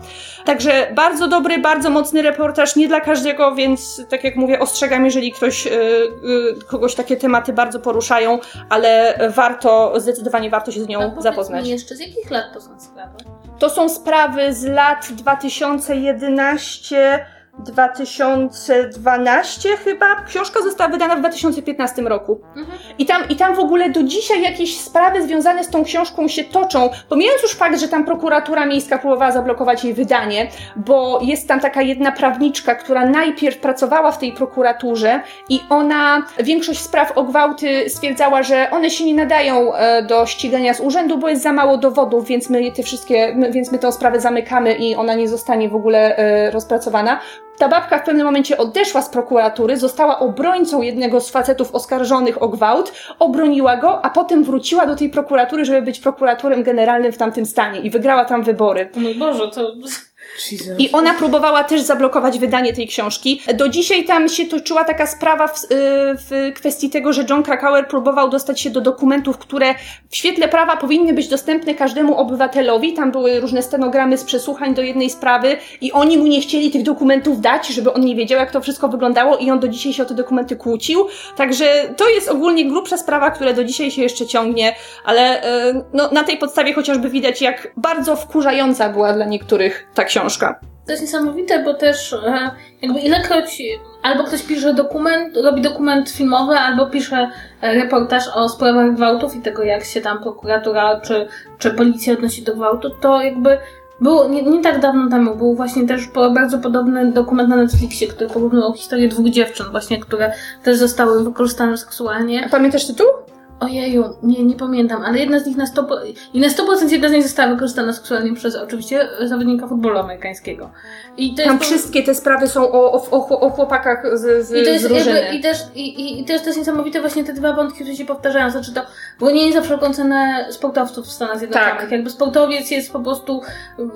Także bardzo dobry, bardzo mocny reportaż, nie dla każdego, więc tak jak mówię, ostrzegam, jeżeli ktoś, yy, yy, kogoś takie tematy bardzo poruszają, ale warto, zdecydowanie warto się z nią A zapoznać. Mi jeszcze z jakich lat to są sprawy? To są sprawy z lat 2011 2012 chyba. Książka została wydana w 2015 roku. Mhm. I, tam, I tam w ogóle do dzisiaj jakieś sprawy związane z tą książką się toczą. Pomijając już fakt, że tam prokuratura miejska próbowała zablokować jej wydanie, bo jest tam taka jedna prawniczka, która najpierw pracowała w tej prokuraturze i ona większość spraw o gwałty stwierdzała, że one się nie nadają e, do ścigania z urzędu, bo jest za mało dowodów, więc my te wszystkie, więc my tę sprawę zamykamy i ona nie zostanie w ogóle e, rozpracowana. Ta babka w pewnym momencie odeszła z prokuratury, została obrońcą jednego z facetów oskarżonych o gwałt, obroniła go, a potem wróciła do tej prokuratury, żeby być prokuratorem generalnym w tamtym stanie i wygrała tam wybory. Mój Boże, to. I ona próbowała też zablokować wydanie tej książki. Do dzisiaj tam się toczyła taka sprawa w, y, w kwestii tego, że John Krakauer próbował dostać się do dokumentów, które w świetle prawa powinny być dostępne każdemu obywatelowi. Tam były różne stenogramy z przesłuchań do jednej sprawy i oni mu nie chcieli tych dokumentów dać, żeby on nie wiedział, jak to wszystko wyglądało i on do dzisiaj się o te dokumenty kłócił. Także to jest ogólnie grubsza sprawa, która do dzisiaj się jeszcze ciągnie, ale y, no, na tej podstawie chociażby widać, jak bardzo wkurzająca była dla niektórych ta książka. To jest niesamowite, bo też e, jakby ilekroć albo ktoś pisze dokument, robi dokument filmowy, albo pisze e, reportaż o sprawach gwałtów i tego, jak się tam prokuratura czy, czy policja odnosi do gwałtu, to jakby było nie, nie tak dawno temu, był właśnie też bardzo podobny dokument na Netflixie, który porównywał historię dwóch dziewczyn właśnie, które też zostały wykorzystane seksualnie. A pamiętasz tytuł? Ojeju, nie, nie pamiętam, ale jedna z nich na 100%, i na 100% jedna z nich została wykorzystana seksualnie przez oczywiście zawodnika futbolu amerykańskiego. I Tam jest wszystkie te sprawy są o, o, o, o chłopakach z, z, i to jest z jakby, i też, i, i, i też to jest niesamowite właśnie te dwa wątki, które się powtarzają. Znaczy to bronienie za wszelką cenę sportowców w Stanach Zjednoczonych. Tak. Jakby sportowiec jest po prostu,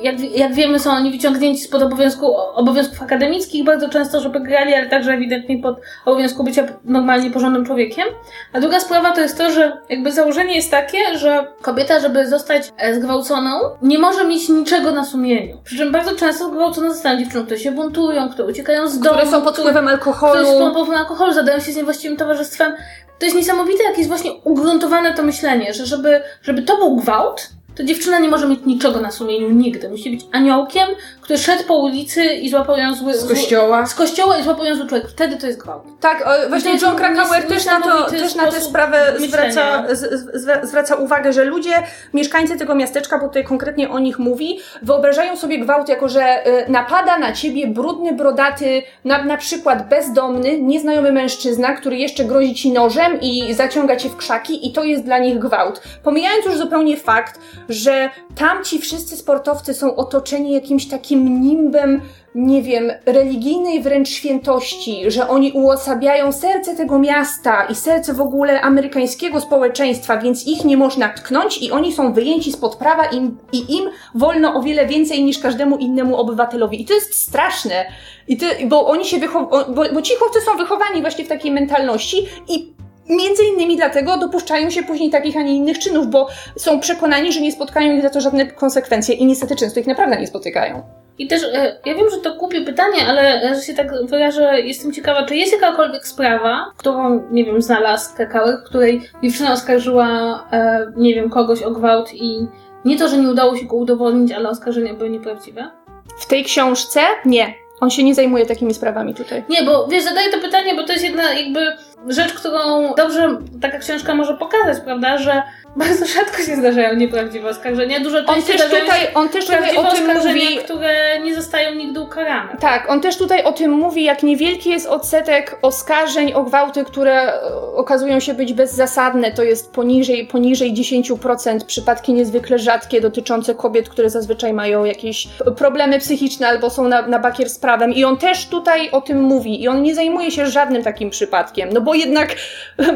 jak, jak wiemy, są oni wyciągnięci spod obowiązku, obowiązków akademickich bardzo często, żeby grali, ale także ewidentnie pod obowiązku bycia normalnie porządnym człowiekiem. A druga sprawa to jest to, że jakby założenie jest takie, że kobieta, żeby zostać e, zgwałconą, nie może mieć niczego na sumieniu. Przy czym bardzo często zgwałcone zostają dziewczyny, które się buntują, które uciekają z domu, które są pod wpływem które alkoholu. są pod wpływem alkoholu, zadają się z niewłaściwym towarzystwem. To jest niesamowite, jak jest właśnie ugruntowane to myślenie, że żeby, żeby to był gwałt, to dziewczyna nie może mieć niczego na sumieniu nigdy. Musi być aniołkiem, który szedł po ulicy i złapał ją zły... Z kościoła. Z kościoła i złapał ją zły człowiek. Wtedy to jest gwałt. Tak, o, właśnie John Krakauer też na, to, też na tę sprawę zwraca, z, z, zwraca uwagę, że ludzie, mieszkańcy tego miasteczka, bo tutaj konkretnie o nich mówi, wyobrażają sobie gwałt jako, że y, napada na ciebie brudny, brodaty, na, na przykład bezdomny, nieznajomy mężczyzna, który jeszcze grozi ci nożem i zaciąga cię w krzaki i to jest dla nich gwałt. Pomijając już zupełnie fakt, że tamci wszyscy sportowcy są otoczeni jakimś takim nimbem nie wiem, religijnej wręcz świętości, że oni uosabiają serce tego miasta i serce w ogóle amerykańskiego społeczeństwa, więc ich nie można tknąć i oni są wyjęci spod prawa im, i im wolno o wiele więcej niż każdemu innemu obywatelowi. I to jest straszne. I ty, bo oni się wychow- bo, bo ci chłopcy są wychowani właśnie w takiej mentalności i Między innymi dlatego dopuszczają się później takich, a nie innych czynów, bo są przekonani, że nie spotkają ich za to żadne konsekwencje i niestety często ich naprawdę nie spotykają. I też, e, ja wiem, że to głupie pytanie, ale e, że się tak wyrażę, jestem ciekawa, czy jest jakakolwiek sprawa, którą, nie wiem, znalazł Kakałek, której dziewczyna oskarżyła, e, nie wiem, kogoś o gwałt i nie to, że nie udało się go udowodnić, ale oskarżenia były nieprawdziwe? W tej książce nie. On się nie zajmuje takimi sprawami tutaj. Nie, bo wiesz, zadaję to pytanie, bo to jest jedna jakby rzecz, którą dobrze taka książka może pokazać, prawda, że bardzo rzadko się zdarzają nieprawdziwe oskarżenia, dużo On też tutaj, on też tutaj o tym mówi. które nie zostają nigdy ukarane. Tak, on też tutaj o tym mówi, jak niewielki jest odsetek oskarżeń o gwałty, które e, okazują się być bezzasadne. To jest poniżej, poniżej 10%. Przypadki niezwykle rzadkie dotyczące kobiet, które zazwyczaj mają jakieś problemy psychiczne albo są na, na bakier z prawem. I on też tutaj o tym mówi. I on nie zajmuje się żadnym takim przypadkiem. No bo jednak,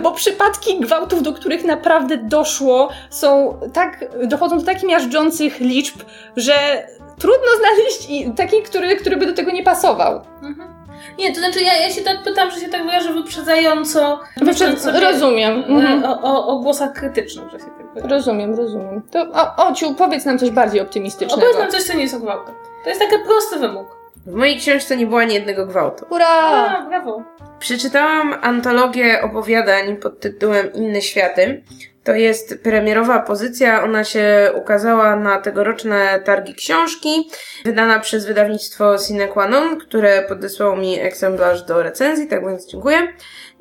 bo przypadki gwałtów, do których naprawdę doszło, są tak, dochodzą do tak miażdżących liczb, że trudno znaleźć taki, który, który by do tego nie pasował. Mhm. Nie, to znaczy ja, ja się tak pytam, że się tak wyrażę wyprzedzająco. sobie, rozumiem. e, Mhm. O, o, o głosach krytycznych, że się tak wyrażę. Rozumiem, rozumiem. To, o, Ociu, powiedz nam coś bardziej optymistycznego. Opowiedz nam coś, co nie jest o gwałtem. To jest taki prosty wymóg. W mojej książce nie było ani jednego gwałtu. Hurra! A, brawo. Przeczytałam antologię opowiadań pod tytułem Inne Światy. To jest premierowa pozycja, ona się ukazała na tegoroczne targi książki, wydana przez wydawnictwo Sine Qua Non, które podesłało mi egzemplarz do recenzji, tak więc dziękuję.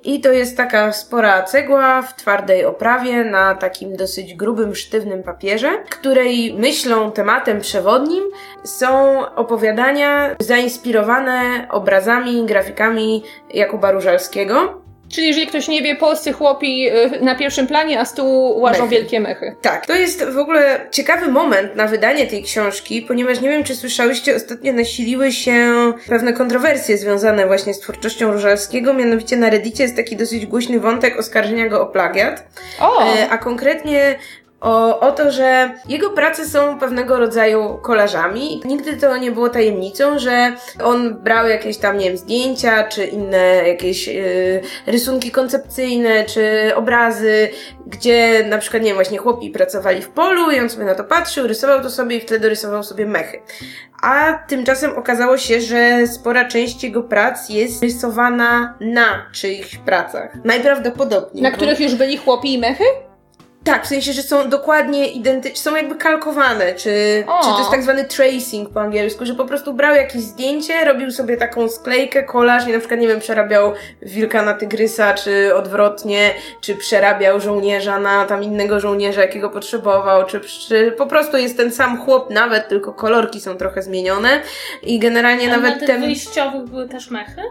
I to jest taka spora cegła w twardej oprawie na takim dosyć grubym, sztywnym papierze, której myślą, tematem przewodnim są opowiadania zainspirowane obrazami, grafikami Jakuba Różalskiego. Czyli jeżeli ktoś nie wie, polscy chłopi y, na pierwszym planie, a z tyłu łażą Mechy. wielkie mechy. Tak, to jest w ogóle ciekawy moment na wydanie tej książki, ponieważ nie wiem, czy słyszałyście, ostatnio nasiliły się pewne kontrowersje związane właśnie z twórczością Różalskiego, mianowicie na Reddicie jest taki dosyć głośny wątek oskarżenia go o plagiat, O! e, a konkretnie o, o to, że jego prace są pewnego rodzaju kolażami. Nigdy to nie było tajemnicą, że on brał jakieś tam, nie wiem, zdjęcia, czy inne jakieś yy, rysunki koncepcyjne, czy obrazy, gdzie na przykład, nie wiem, właśnie chłopi pracowali w polu i on sobie na to patrzył, rysował to sobie i wtedy rysował sobie mechy. A tymczasem okazało się, że spora część jego prac jest rysowana na czyichś pracach. Najprawdopodobniej. Na których już byli chłopi i mechy? Tak, w sensie, że są dokładnie identyczne, są jakby kalkowane, czy, O. czy to jest tak zwany tracing po angielsku, że po prostu brał jakieś zdjęcie, robił sobie taką sklejkę, kolaż i na przykład, nie wiem, przerabiał wilka na tygrysa, czy odwrotnie, czy przerabiał żołnierza na tam innego żołnierza, jakiego potrzebował, czy, czy po prostu jest ten sam chłop nawet, tylko kolorki są trochę zmienione i generalnie A nawet na tych ten... wyjściowych były też mechy?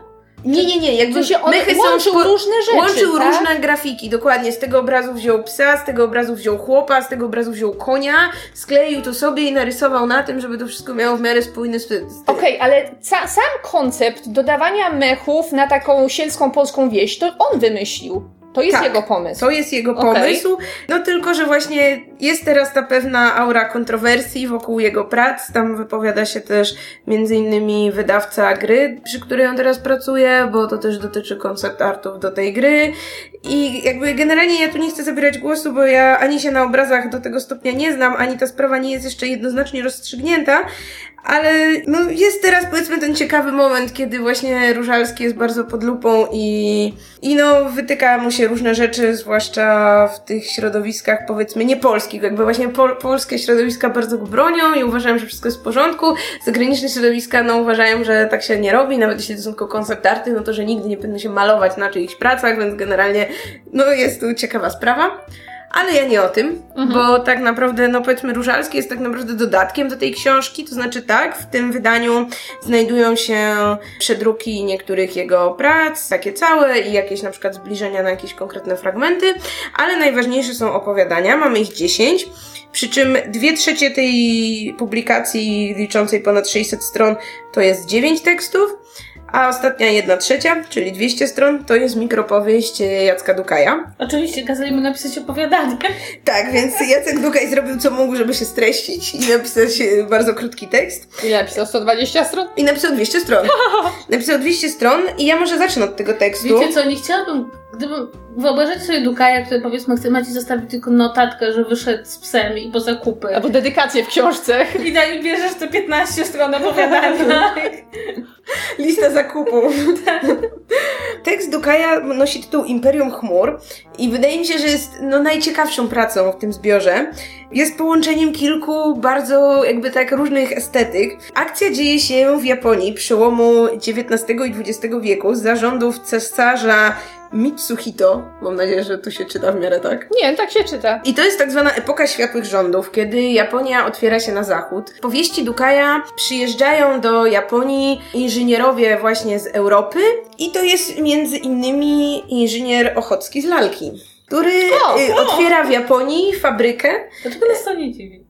Nie, nie, nie, jakby sensie on mechy są łączył spo- różne rzeczy, Łączył tak? różne grafiki, dokładnie. Z tego obrazu wziął psa, z tego obrazu wziął chłopa, z tego obrazu wziął konia, skleił to sobie i narysował na tym, żeby to wszystko miało w miarę spójny styl. Okej, ale ca- sam koncept dodawania mechów na taką sielską polską wieś, to on wymyślił. To jest Tak. jego pomysł. To jest jego pomysł. No tylko, że właśnie jest teraz ta pewna aura kontrowersji wokół jego prac. Tam wypowiada się też między innymi wydawca gry, przy której on teraz pracuje, bo to też dotyczy koncept artów do tej gry. I jakby generalnie ja tu nie chcę zabierać głosu, bo ja ani się na obrazach do tego stopnia nie znam, ani ta sprawa nie jest jeszcze jednoznacznie rozstrzygnięta, ale no jest teraz powiedzmy ten ciekawy moment, kiedy właśnie Różalski jest bardzo pod lupą i, i no wytyka mu się różne rzeczy, zwłaszcza w tych środowiskach powiedzmy niepolskich, jakby właśnie pol, polskie środowiska bardzo go bronią i uważają, że wszystko jest w porządku, zagraniczne środowiska no uważają, że tak się nie robi, nawet jeśli to są tylko koncept arty, no to, że nigdy nie powinno się malować na czyichś pracach, więc generalnie no jest tu ciekawa sprawa. Ale ja nie o tym, bo tak naprawdę, no powiedzmy, Różalski jest tak naprawdę dodatkiem do tej książki, to znaczy tak, w tym wydaniu znajdują się przedruki niektórych jego prac, takie całe i jakieś na przykład zbliżenia na jakieś konkretne fragmenty, ale najważniejsze są opowiadania, mamy ich 10, przy czym dwie trzecie tej publikacji liczącej ponad 600 stron to jest 9 tekstów, a ostatnia jedna trzecia, czyli 200 stron, to jest mikropowieść Jacka Dukaja. Oczywiście kazali mu napisać opowiadanie. Tak, więc Jacek Dukaj zrobił co mógł, żeby się streścić i napisać e, bardzo krótki tekst. Ile napisał? 120 stron? I napisał 200 stron. Napisał 200 stron i ja może zacznę od tego tekstu. Wiecie co, nie chciałabym, gdybym, wyobrażacie sobie Dukaja, który powiedzmy chce macie zostawić tylko notatkę, że wyszedł z psem i po zakupy. Albo dedykację w książce. I daj, bierzesz te 15 stron opowiadania. Lista zakupów. Tekst Dukaja nosi tytuł Imperium Chmur i wydaje mi się, że jest no, najciekawszą pracą w tym zbiorze. Jest połączeniem kilku bardzo jakby tak różnych estetyk. Akcja dzieje się w Japonii przełomu XIX i XX wieku z zarządów cesarza Mitsuhito. Mam nadzieję, że tu się czyta w miarę tak. Nie, tak się czyta. I to jest tak zwana epoka światłych rządów, kiedy Japonia otwiera się na zachód. W powieści Dukaja przyjeżdżają do Japonii inżynierowie właśnie z Europy i to jest między innymi inżynier Ochocki z Lalki, który O, y, otwiera w Japonii fabrykę, Dlaczego nas to nie dziwi?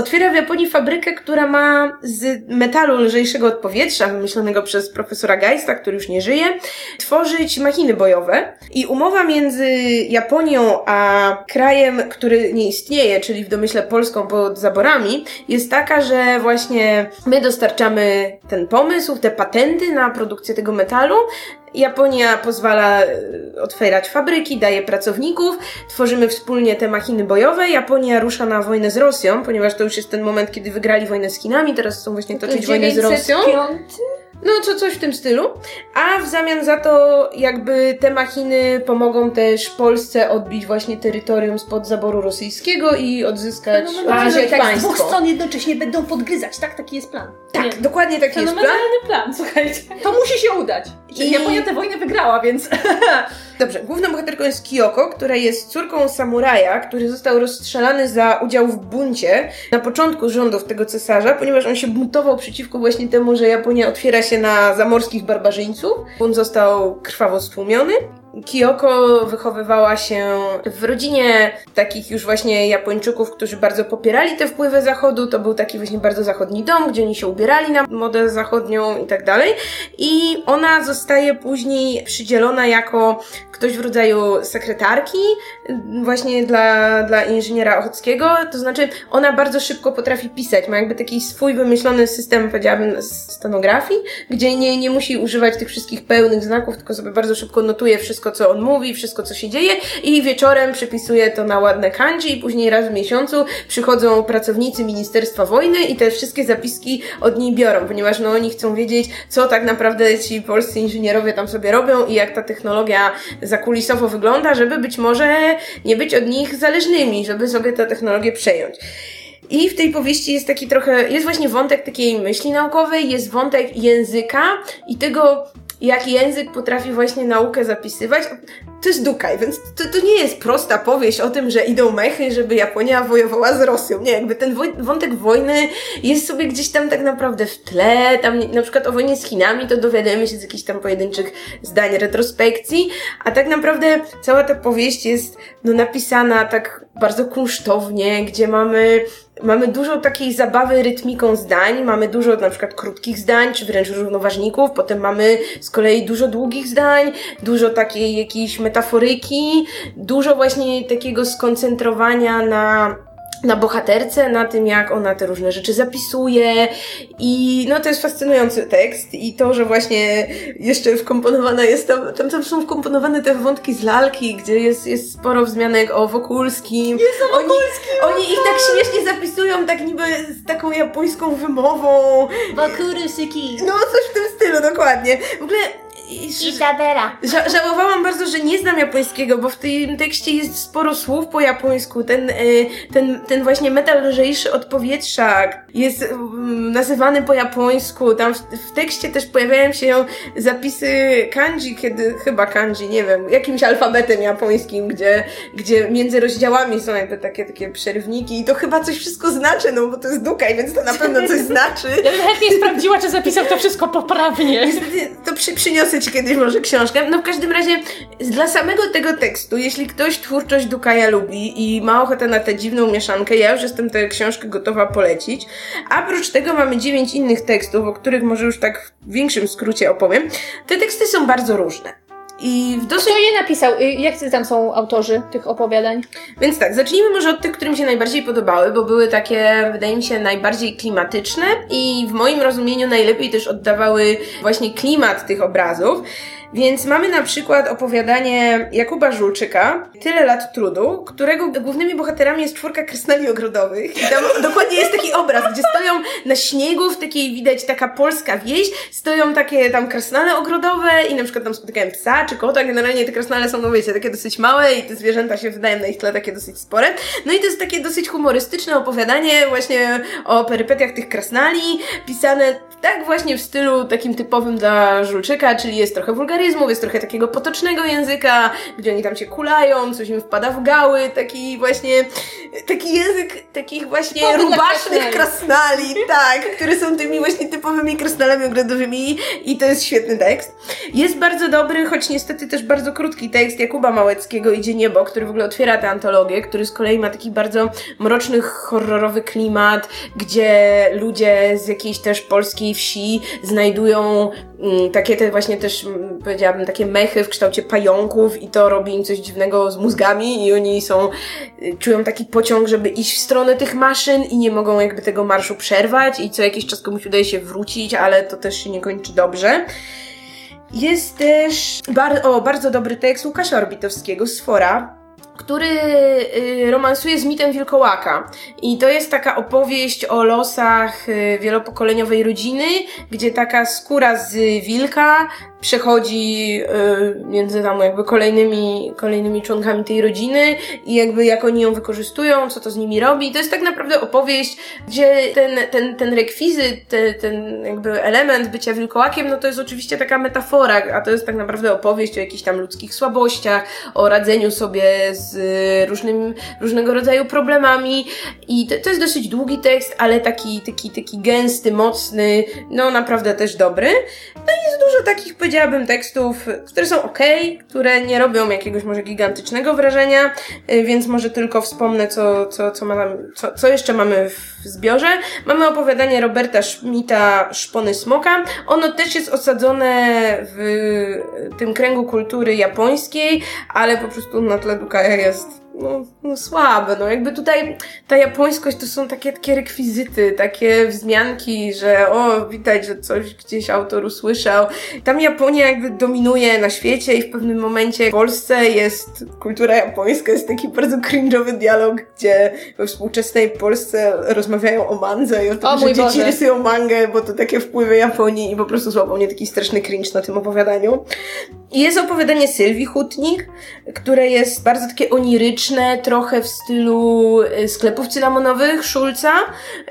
Otwiera w Japonii fabrykę, która ma z metalu lżejszego od powietrza, wymyślonego przez profesora Geista, który już nie żyje, tworzyć machiny bojowe. I umowa między Japonią a krajem, który nie istnieje, czyli w domyśle Polską pod zaborami, jest taka, że właśnie my dostarczamy ten pomysł, te patenty na produkcję tego metalu, Japonia pozwala e, otwierać fabryki, daje pracowników, tworzymy wspólnie te machiny bojowe. Japonia rusza na wojnę z Rosją, ponieważ to już jest ten moment, kiedy wygrali wojnę z Chinami, teraz chcą właśnie toczyć wojnę z Rosją. 905? No, co, coś w tym stylu. A w zamian za to, jakby te machiny pomogą też Polsce odbić właśnie terytorium spod zaboru rosyjskiego i odzyskać, odzyskać tak, z państwo. dwóch stron jednocześnie będą podgryzać, tak? Taki jest plan. Tak, Nie. dokładnie taki jest plan. Fenomenalny plan, słuchajcie. To musi się udać. I- Japonia tę wojnę wygrała, więc... Dobrze, główną bohaterką jest Kyoko, która jest córką samuraja, który został rozstrzelany za udział w buncie na początku rządów tego cesarza, ponieważ on się buntował przeciwko właśnie temu, że Japonia otwiera się na zamorskich barbarzyńców. Bunt został krwawo stłumiony. Kiyoko wychowywała się w rodzinie takich już właśnie Japończyków, którzy bardzo popierali te wpływy zachodu. To był taki właśnie bardzo zachodni dom, gdzie oni się ubierali na modę zachodnią i tak dalej. I ona zostaje później przydzielona jako ktoś w rodzaju sekretarki, właśnie dla, dla inżyniera Ochockiego. To znaczy, ona bardzo szybko potrafi pisać. Ma jakby taki swój wymyślony system, powiedziałabym, stenografii, gdzie nie, nie musi używać tych wszystkich pełnych znaków, tylko sobie bardzo szybko notuje wszystko, co on mówi, wszystko, co się dzieje i wieczorem przepisuje to na ładne kanji i później raz w miesiącu przychodzą pracownicy Ministerstwa Wojny i te wszystkie zapiski od niej biorą, ponieważ no oni chcą wiedzieć, co tak naprawdę ci polscy inżynierowie tam sobie robią i jak ta technologia zakulisowo wygląda, żeby być może nie być od nich zależnymi, żeby sobie tę technologię przejąć. I w tej powieści jest taki trochę, jest właśnie wątek takiej myśli naukowej, jest wątek języka i tego, jak język potrafi właśnie naukę zapisywać. To jest Dukaj, więc to, to nie jest prosta powieść o tym, że idą mechy, żeby Japonia wojowała z Rosją. Nie, jakby ten woj wątek wojny jest sobie gdzieś tam tak naprawdę w tle. Tam na przykład o wojnie z Chinami to dowiadujemy się z jakichś tam pojedynczych zdań retrospekcji, a tak naprawdę cała ta powieść jest no, napisana tak bardzo kunsztownie, gdzie mamy Mamy dużo takiej zabawy rytmiką zdań, mamy dużo na przykład krótkich zdań, czy wręcz równoważników, potem mamy z kolei dużo długich zdań, dużo takiej jakiejś metaforyki, dużo właśnie takiego skoncentrowania na na bohaterce, na tym, jak ona te różne rzeczy zapisuje i no to jest fascynujący tekst i to, że właśnie jeszcze wkomponowana jest tam, tam, tam są wkomponowane te wątki z lalki, gdzie jest, jest sporo wzmianek o Wokulskim. Jest o Wokulskim! Oni, oni ich tak śmiesznie zapisują, tak niby z taką japońską wymową. Wokurusuki! No, coś w tym stylu, dokładnie. W ogóle Isabela. Ża żałowałam bardzo, że nie znam japońskiego, bo w tym tekście jest sporo słów po japońsku. Ten, y, ten, ten właśnie metal lżejszy od powietrza jest y, nazywany po japońsku. Tam w, w, tekście też pojawiają się zapisy kanji, kiedy chyba kanji, nie wiem, jakimś alfabetem japońskim, gdzie, gdzie między rozdziałami są jakby takie, takie przerwniki i to chyba coś wszystko znaczy, no bo to jest dukaj, więc to na pewno coś znaczy. Ja bym chętnie sprawdziła, czy zapisał to wszystko poprawnie. To przy, przyniosę ci kiedyś może książkę. No w każdym razie dla samego tego tekstu, jeśli ktoś twórczość Dukaja lubi i ma ochotę na tę dziwną mieszankę, ja już jestem tę książkę gotowa polecić. A oprócz tego mamy dziewięć innych tekstów, o których może już tak w większym skrócie opowiem. Te teksty są bardzo różne. I w dosyć... Kto je napisał? Y, jak tam są autorzy tych opowiadań? Więc tak, zacznijmy może od tych, które mi się najbardziej podobały, bo były takie, wydaje mi się, najbardziej klimatyczne i w moim rozumieniu najlepiej też oddawały właśnie klimat tych obrazów. Więc mamy na przykład opowiadanie Jakuba Żulczyka, Tyle lat trudu, którego głównymi bohaterami jest czwórka krasnali ogrodowych. I tam dokładnie jest taki obraz, gdzie stoją na śniegu, w takiej widać taka polska wieś, stoją takie tam krasnale ogrodowe i na przykład tam spotykają psa czy kota. Generalnie te krasnale są, no wiecie, takie dosyć małe i te zwierzęta się wydają na ich tle takie dosyć spore. No i to jest takie dosyć humorystyczne opowiadanie właśnie o perypetiach tych krasnali, pisane tak właśnie w stylu takim typowym dla Żulczyka, czyli jest trochę wulgaryzmu, jest trochę takiego potocznego języka, gdzie oni tam się kulają, coś im wpada w gały, taki właśnie, taki język takich właśnie Typowy rubasznych krasnali. tak, które są tymi właśnie typowymi krasnalami ogrodowymi i to jest świetny tekst. Jest bardzo dobry, choć niestety też bardzo krótki tekst Jakuba Małeckiego Idzie niebo, który w ogóle otwiera tę antologię, który z kolei ma taki bardzo mroczny, horrorowy klimat, gdzie ludzie z jakiejś też polskiej wsi znajdują takie te właśnie też, mm, powiedziałabym, takie mechy w kształcie pająków i to robi im coś dziwnego z mózgami i oni są, y, czują taki pociąg, żeby iść w stronę tych maszyn i nie mogą jakby tego marszu przerwać i co jakiś czas komuś udaje się wrócić, ale to też się nie kończy dobrze. Jest też bar- o, bardzo dobry tekst Łukasza Orbitowskiego z Fora, który y, romansuje z mitem wilkołaka. I to jest taka opowieść o losach y, wielopokoleniowej rodziny, gdzie taka skóra z wilka przechodzi y, między tam jakby kolejnymi, kolejnymi członkami tej rodziny i jakby jak oni ją wykorzystują, co to z nimi robi. To jest tak naprawdę opowieść, gdzie ten, ten, ten rekwizyt, te, ten jakby element bycia wilkołakiem, no to jest oczywiście taka metafora, a to jest tak naprawdę opowieść o jakichś tam ludzkich słabościach, o radzeniu sobie z różnym, różnego rodzaju problemami i to, to jest dosyć długi tekst, ale taki, taki, taki gęsty, mocny, no naprawdę też dobry. No i jest dużo takich, powiedziałabym tekstów, które są ok, które nie robią jakiegoś może gigantycznego wrażenia, y, więc może tylko wspomnę, co, co, co, ma, co, co jeszcze mamy w zbiorze. Mamy opowiadanie Roberta Schmidta Szpony Smoka. Ono też jest osadzone w tym kręgu kultury japońskiej, ale po prostu na tle Dukaja jest no, no słabe, no jakby tutaj ta japońskość to są takie, takie rekwizyty, takie wzmianki, że o, widać, że coś gdzieś autor usłyszał. Tam Japonia jakby dominuje na świecie i w pewnym momencie w Polsce jest kultura japońska, jest taki bardzo cringe'owy dialog, gdzie we współczesnej Polsce rozmawiają o mandze i o tym, O że dzieci Boże. rysują mangę, bo to takie wpływy Japonii i po prostu złapał mnie taki straszny cringe na tym opowiadaniu. I jest opowiadanie Sylwii Hutnik, które jest bardzo takie oniryczne, trochę w stylu y, sklepów cynamonowych Szulca,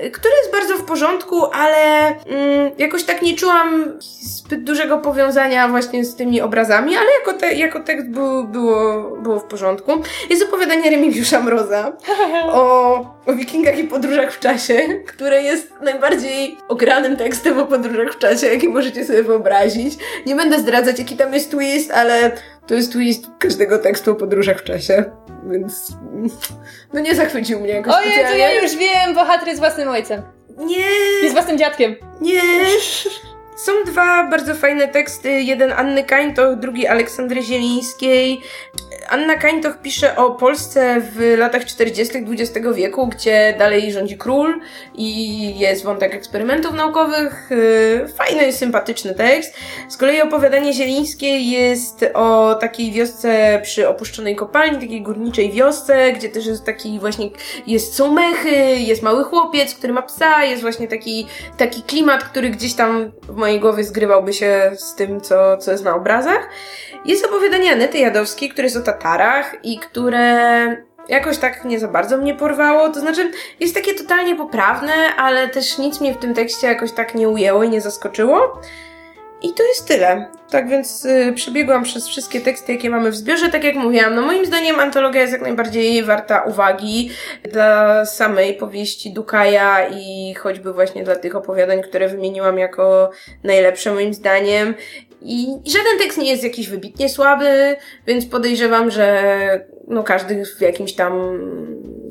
y, które jest bardzo w porządku, ale mm, jakoś tak nie czułam zbyt dużego powiązania właśnie z tymi obrazami, ale jako, te, jako tekst było, było, było w porządku. Jest opowiadanie Remigiusza Mroza o, o wikingach i podróżach w czasie, które jest najbardziej ogranym tekstem o podróżach w czasie, jaki możecie sobie wyobrazić. Nie będę zdradzać, jaki tam jest twist, ale to jest twist każdego tekstu o podróżach w czasie, więc no nie zachwycił mnie jakoś Ojej, to ja już wiem, bohater jest własnym ojcem. Nie, Jest własnym dziadkiem. nie. Są dwa bardzo fajne teksty, jeden Anny Kańtoch, drugi Aleksandry Zielińskiej. Anna Kańtoch pisze o Polsce w latach 40. XX wieku, gdzie dalej rządzi król i jest wątek eksperymentów naukowych. Yy, Fajny, sympatyczny tekst. Z kolei opowiadanie Zielińskiej jest o takiej wiosce przy opuszczonej kopalni, takiej górniczej wiosce, gdzie też jest taki właśnie, jest, są mechy, jest mały chłopiec, który ma psa, jest właśnie taki, taki klimat, który gdzieś tam w mojej głowie zgrywałby się z tym, co, co jest na obrazach. Jest opowiadanie Anety Jadowskiej, które jest o I które jakoś tak nie za bardzo mnie porwało. To znaczy, jest takie totalnie poprawne, ale też nic mnie w tym tekście jakoś tak nie ujęło i nie zaskoczyło. I to jest tyle. Tak więc y, przebiegłam przez wszystkie teksty, jakie mamy w zbiorze. Tak jak mówiłam, no moim zdaniem antologia jest jak najbardziej warta uwagi dla samej powieści Dukaja i choćby właśnie dla tych opowiadań, które wymieniłam jako najlepsze moim zdaniem. I żaden tekst nie jest jakiś wybitnie słaby, więc podejrzewam, że no każdy w jakimś tam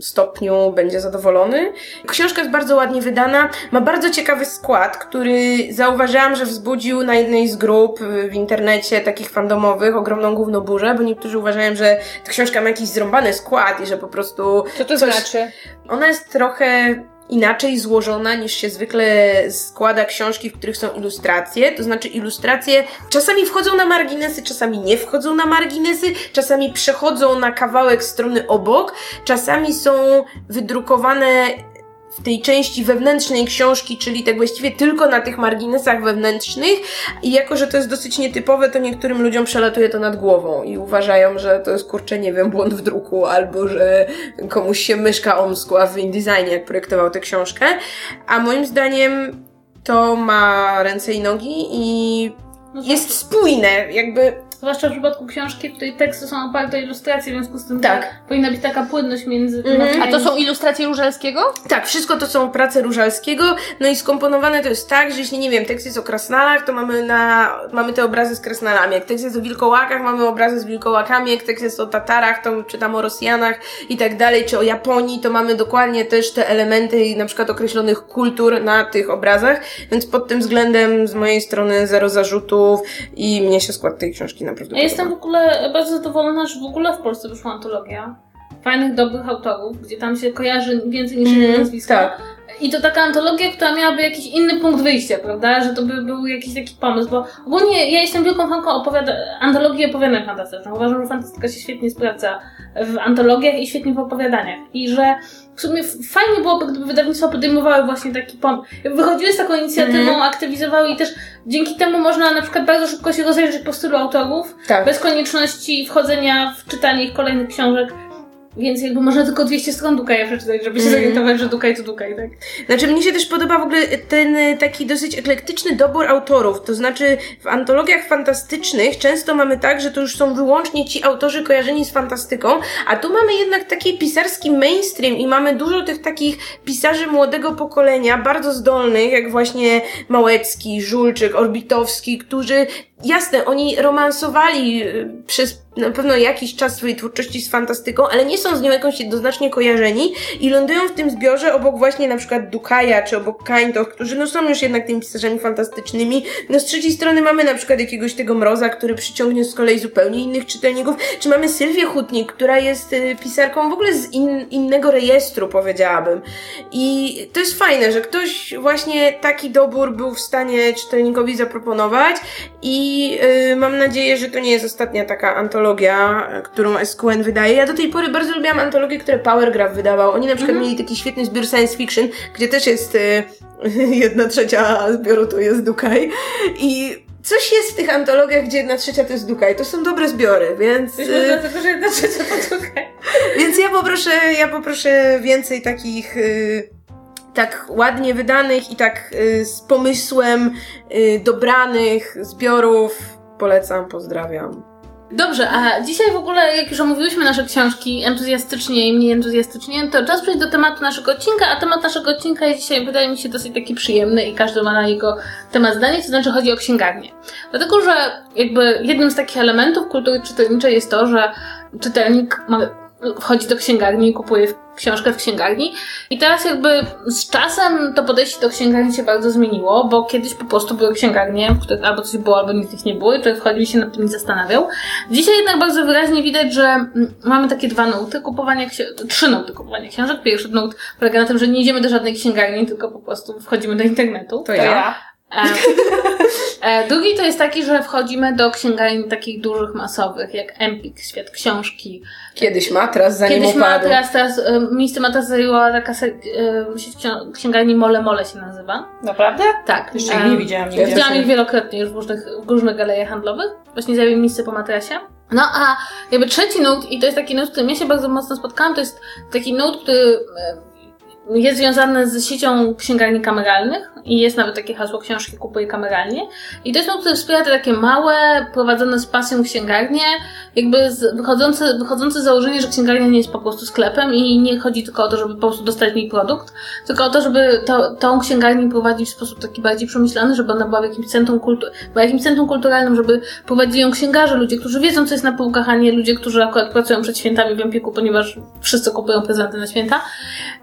stopniu będzie zadowolony. Książka jest bardzo ładnie wydana, ma bardzo ciekawy skład, który zauważyłam, że wzbudził na jednej z grup w internecie takich fandomowych ogromną gównoburzę, bo niektórzy uważają, że ta książka ma jakiś zrąbany skład i że po prostu Co to Coś- znaczy? ona jest trochę inaczej złożona niż się zwykle składa książki, w których są ilustracje. To znaczy ilustracje czasami wchodzą na marginesy, czasami nie wchodzą na marginesy, czasami przechodzą na kawałek strony obok, czasami są wydrukowane w tej części wewnętrznej książki, czyli tak właściwie tylko na tych marginesach wewnętrznych. I jako, że to jest dosyć nietypowe, to niektórym ludziom przelatuje to nad głową i uważają, że to jest kurczę, nie wiem, błąd w druku albo, że komuś się myszka omskła w InDesignie, jak projektował tę książkę, a moim zdaniem to ma ręce i nogi i No, jest spójne, jakby Zwłaszcza w przypadku książki, w której teksty są oparte o ilustracje, w związku z tym Tak. powinna być taka płynność między temami. A to są ilustracje Różalskiego? Tak, wszystko to są prace Różalskiego, no i skomponowane to jest tak, że jeśli, nie wiem, tekst jest o krasnalach, to mamy na, mamy te obrazy z krasnalami, jak tekst jest o wilkołakach, mamy obrazy z wilkołakami, jak tekst jest o Tatarach, to czytam o Rosjanach i tak dalej, czy o Japonii, to mamy dokładnie też te elementy na przykład określonych kultur na tych obrazach, więc pod tym względem z mojej strony zero zarzutów i mnie się skład tej książki naprawdę Ja jestem w ogóle bardzo zadowolona, że w ogóle w Polsce wyszła antologia fajnych, dobrych autorów, gdzie tam się kojarzy więcej niż jedno Mhm, nazwisko. tak. I to taka antologia, która miałaby jakiś inny punkt wyjścia, prawda? Że to by był jakiś taki pomysł, bo ogólnie ja jestem wielką fanką opowiada- antologii opowiadań fantastycznych. Uważam, że fantastyka się świetnie sprawdza w antologiach i świetnie w opowiadaniach. I że w sumie fajnie byłoby, gdyby wydawnictwa podejmowały właśnie taki pomysł. Wychodziły z taką inicjatywą, Mhm. aktywizowały i też dzięki temu można na przykład bardzo szybko się rozejrzeć po stylu autorów, Tak. bez konieczności wchodzenia w czytanie ich kolejnych książek. Więc jakby można tylko 200 stron Dukaja przeczytać, żeby się Mhm. zorientować, że Dukaj to Dukaj, tak? Znaczy, mnie się też podoba w ogóle ten y, taki dosyć eklektyczny dobór autorów. To znaczy, w antologiach fantastycznych często mamy tak, że to już są wyłącznie ci autorzy kojarzeni z fantastyką, a tu mamy jednak taki pisarski mainstream i mamy dużo tych takich pisarzy młodego pokolenia, bardzo zdolnych, jak właśnie Małecki, Żulczyk, Orbitowski, którzy jasne, oni romansowali y, przez na pewno jakiś czas swojej twórczości z fantastyką, ale nie są z nią jakoś jednoznacznie kojarzeni i lądują w tym zbiorze obok właśnie na przykład Dukaja czy obok Kaintoch, którzy no są już jednak tymi pisarzami fantastycznymi. No z trzeciej strony mamy na przykład jakiegoś tego Mroza, który przyciągnie z kolei zupełnie innych czytelników, czy mamy Sylwię Hutnik, która jest y, pisarką w ogóle z in, innego rejestru, powiedziałabym. I to jest fajne, że ktoś właśnie taki dobór był w stanie czytelnikowi zaproponować i yy, mam nadzieję, że to nie jest ostatnia taka antologia, y, którą SQN wydaje. Ja do tej pory bardzo lubiłam antologie, które Powergraph wydawał. Oni na przykład mieli taki świetny zbiór science fiction, gdzie też jest y, jedna trzecia zbioru to jest Dukaj i coś jest w tych antologiach, gdzie jedna trzecia to jest Dukaj. To są dobre zbiory, więc... Y, może dlatego, że jedna trzecia to tutaj. więc ja poproszę, ja poproszę więcej takich y, tak ładnie wydanych i tak y, z pomysłem y, dobranych zbiorów. Polecam, pozdrawiam. Dobrze, a dzisiaj w ogóle, jak już omówiłyśmy nasze książki entuzjastycznie i mniej entuzjastycznie, to czas przejść do tematu naszego odcinka, a temat naszego odcinka jest dzisiaj, wydaje mi się, dosyć taki przyjemny i każdy ma na jego temat zdanie, to znaczy chodzi o księgarnię. Dlatego, że jakby jednym z takich elementów kultury czytelniczej jest to, że czytelnik ma, wchodzi do księgarni i kupuje książkę w księgarni. I teraz jakby z czasem to podejście do księgarni się bardzo zmieniło, bo kiedyś po prostu były księgarnie, w których albo coś było, albo nic ich nie było i człowiek wchodził się nad tym nie zastanawiał. Dzisiaj jednak bardzo wyraźnie widać, że mm, mamy takie dwa nuty kupowania książek, trzy nuty kupowania książek. Pierwszy nut polega na tym, że nie idziemy do żadnej księgarni, tylko po prostu wchodzimy do internetu. To ja. E, e, drugi to jest taki, że wchodzimy do księgarni takich dużych, masowych, jak Empik, Świat Książki. Kiedyś matras, zanim Kiedyś upadł. Matras, teraz e, miejsce Matras zajęła taka se, e, sieć księgarni Mole Mole się nazywa. Naprawdę? Tak. Jeszcze e, ich nie widziałam nigdzie. Widziałam ich wielokrotnie już w różnych, w różnych galeriach handlowych. Właśnie zajęły miejsce po matrasie. No a jakby trzeci nut, i to jest taki nut, z którym ja się bardzo mocno spotkałam, to jest taki nut, który e, jest związany z siecią księgarni kameralnych i jest nawet takie hasło książki kupuję kameralnie. I to jest nut, który wspiera te takie małe, prowadzone z pasją księgarnie, jakby z, wychodzące, wychodzące z założenia, że księgarnia nie jest po prostu sklepem i nie chodzi tylko o to, żeby po prostu dostać niej produkt, tylko o to, żeby to, tą księgarnię prowadzić w sposób taki bardziej przemyślany, żeby ona była w jakimś centrum, kultu- była jakimś centrum kulturalnym, żeby prowadzili ją księgarze, ludzie, którzy wiedzą, co jest na półkach, a nie ludzie, którzy akurat pracują przed świętami w Empiku, ponieważ wszyscy kupują prezenty na święta.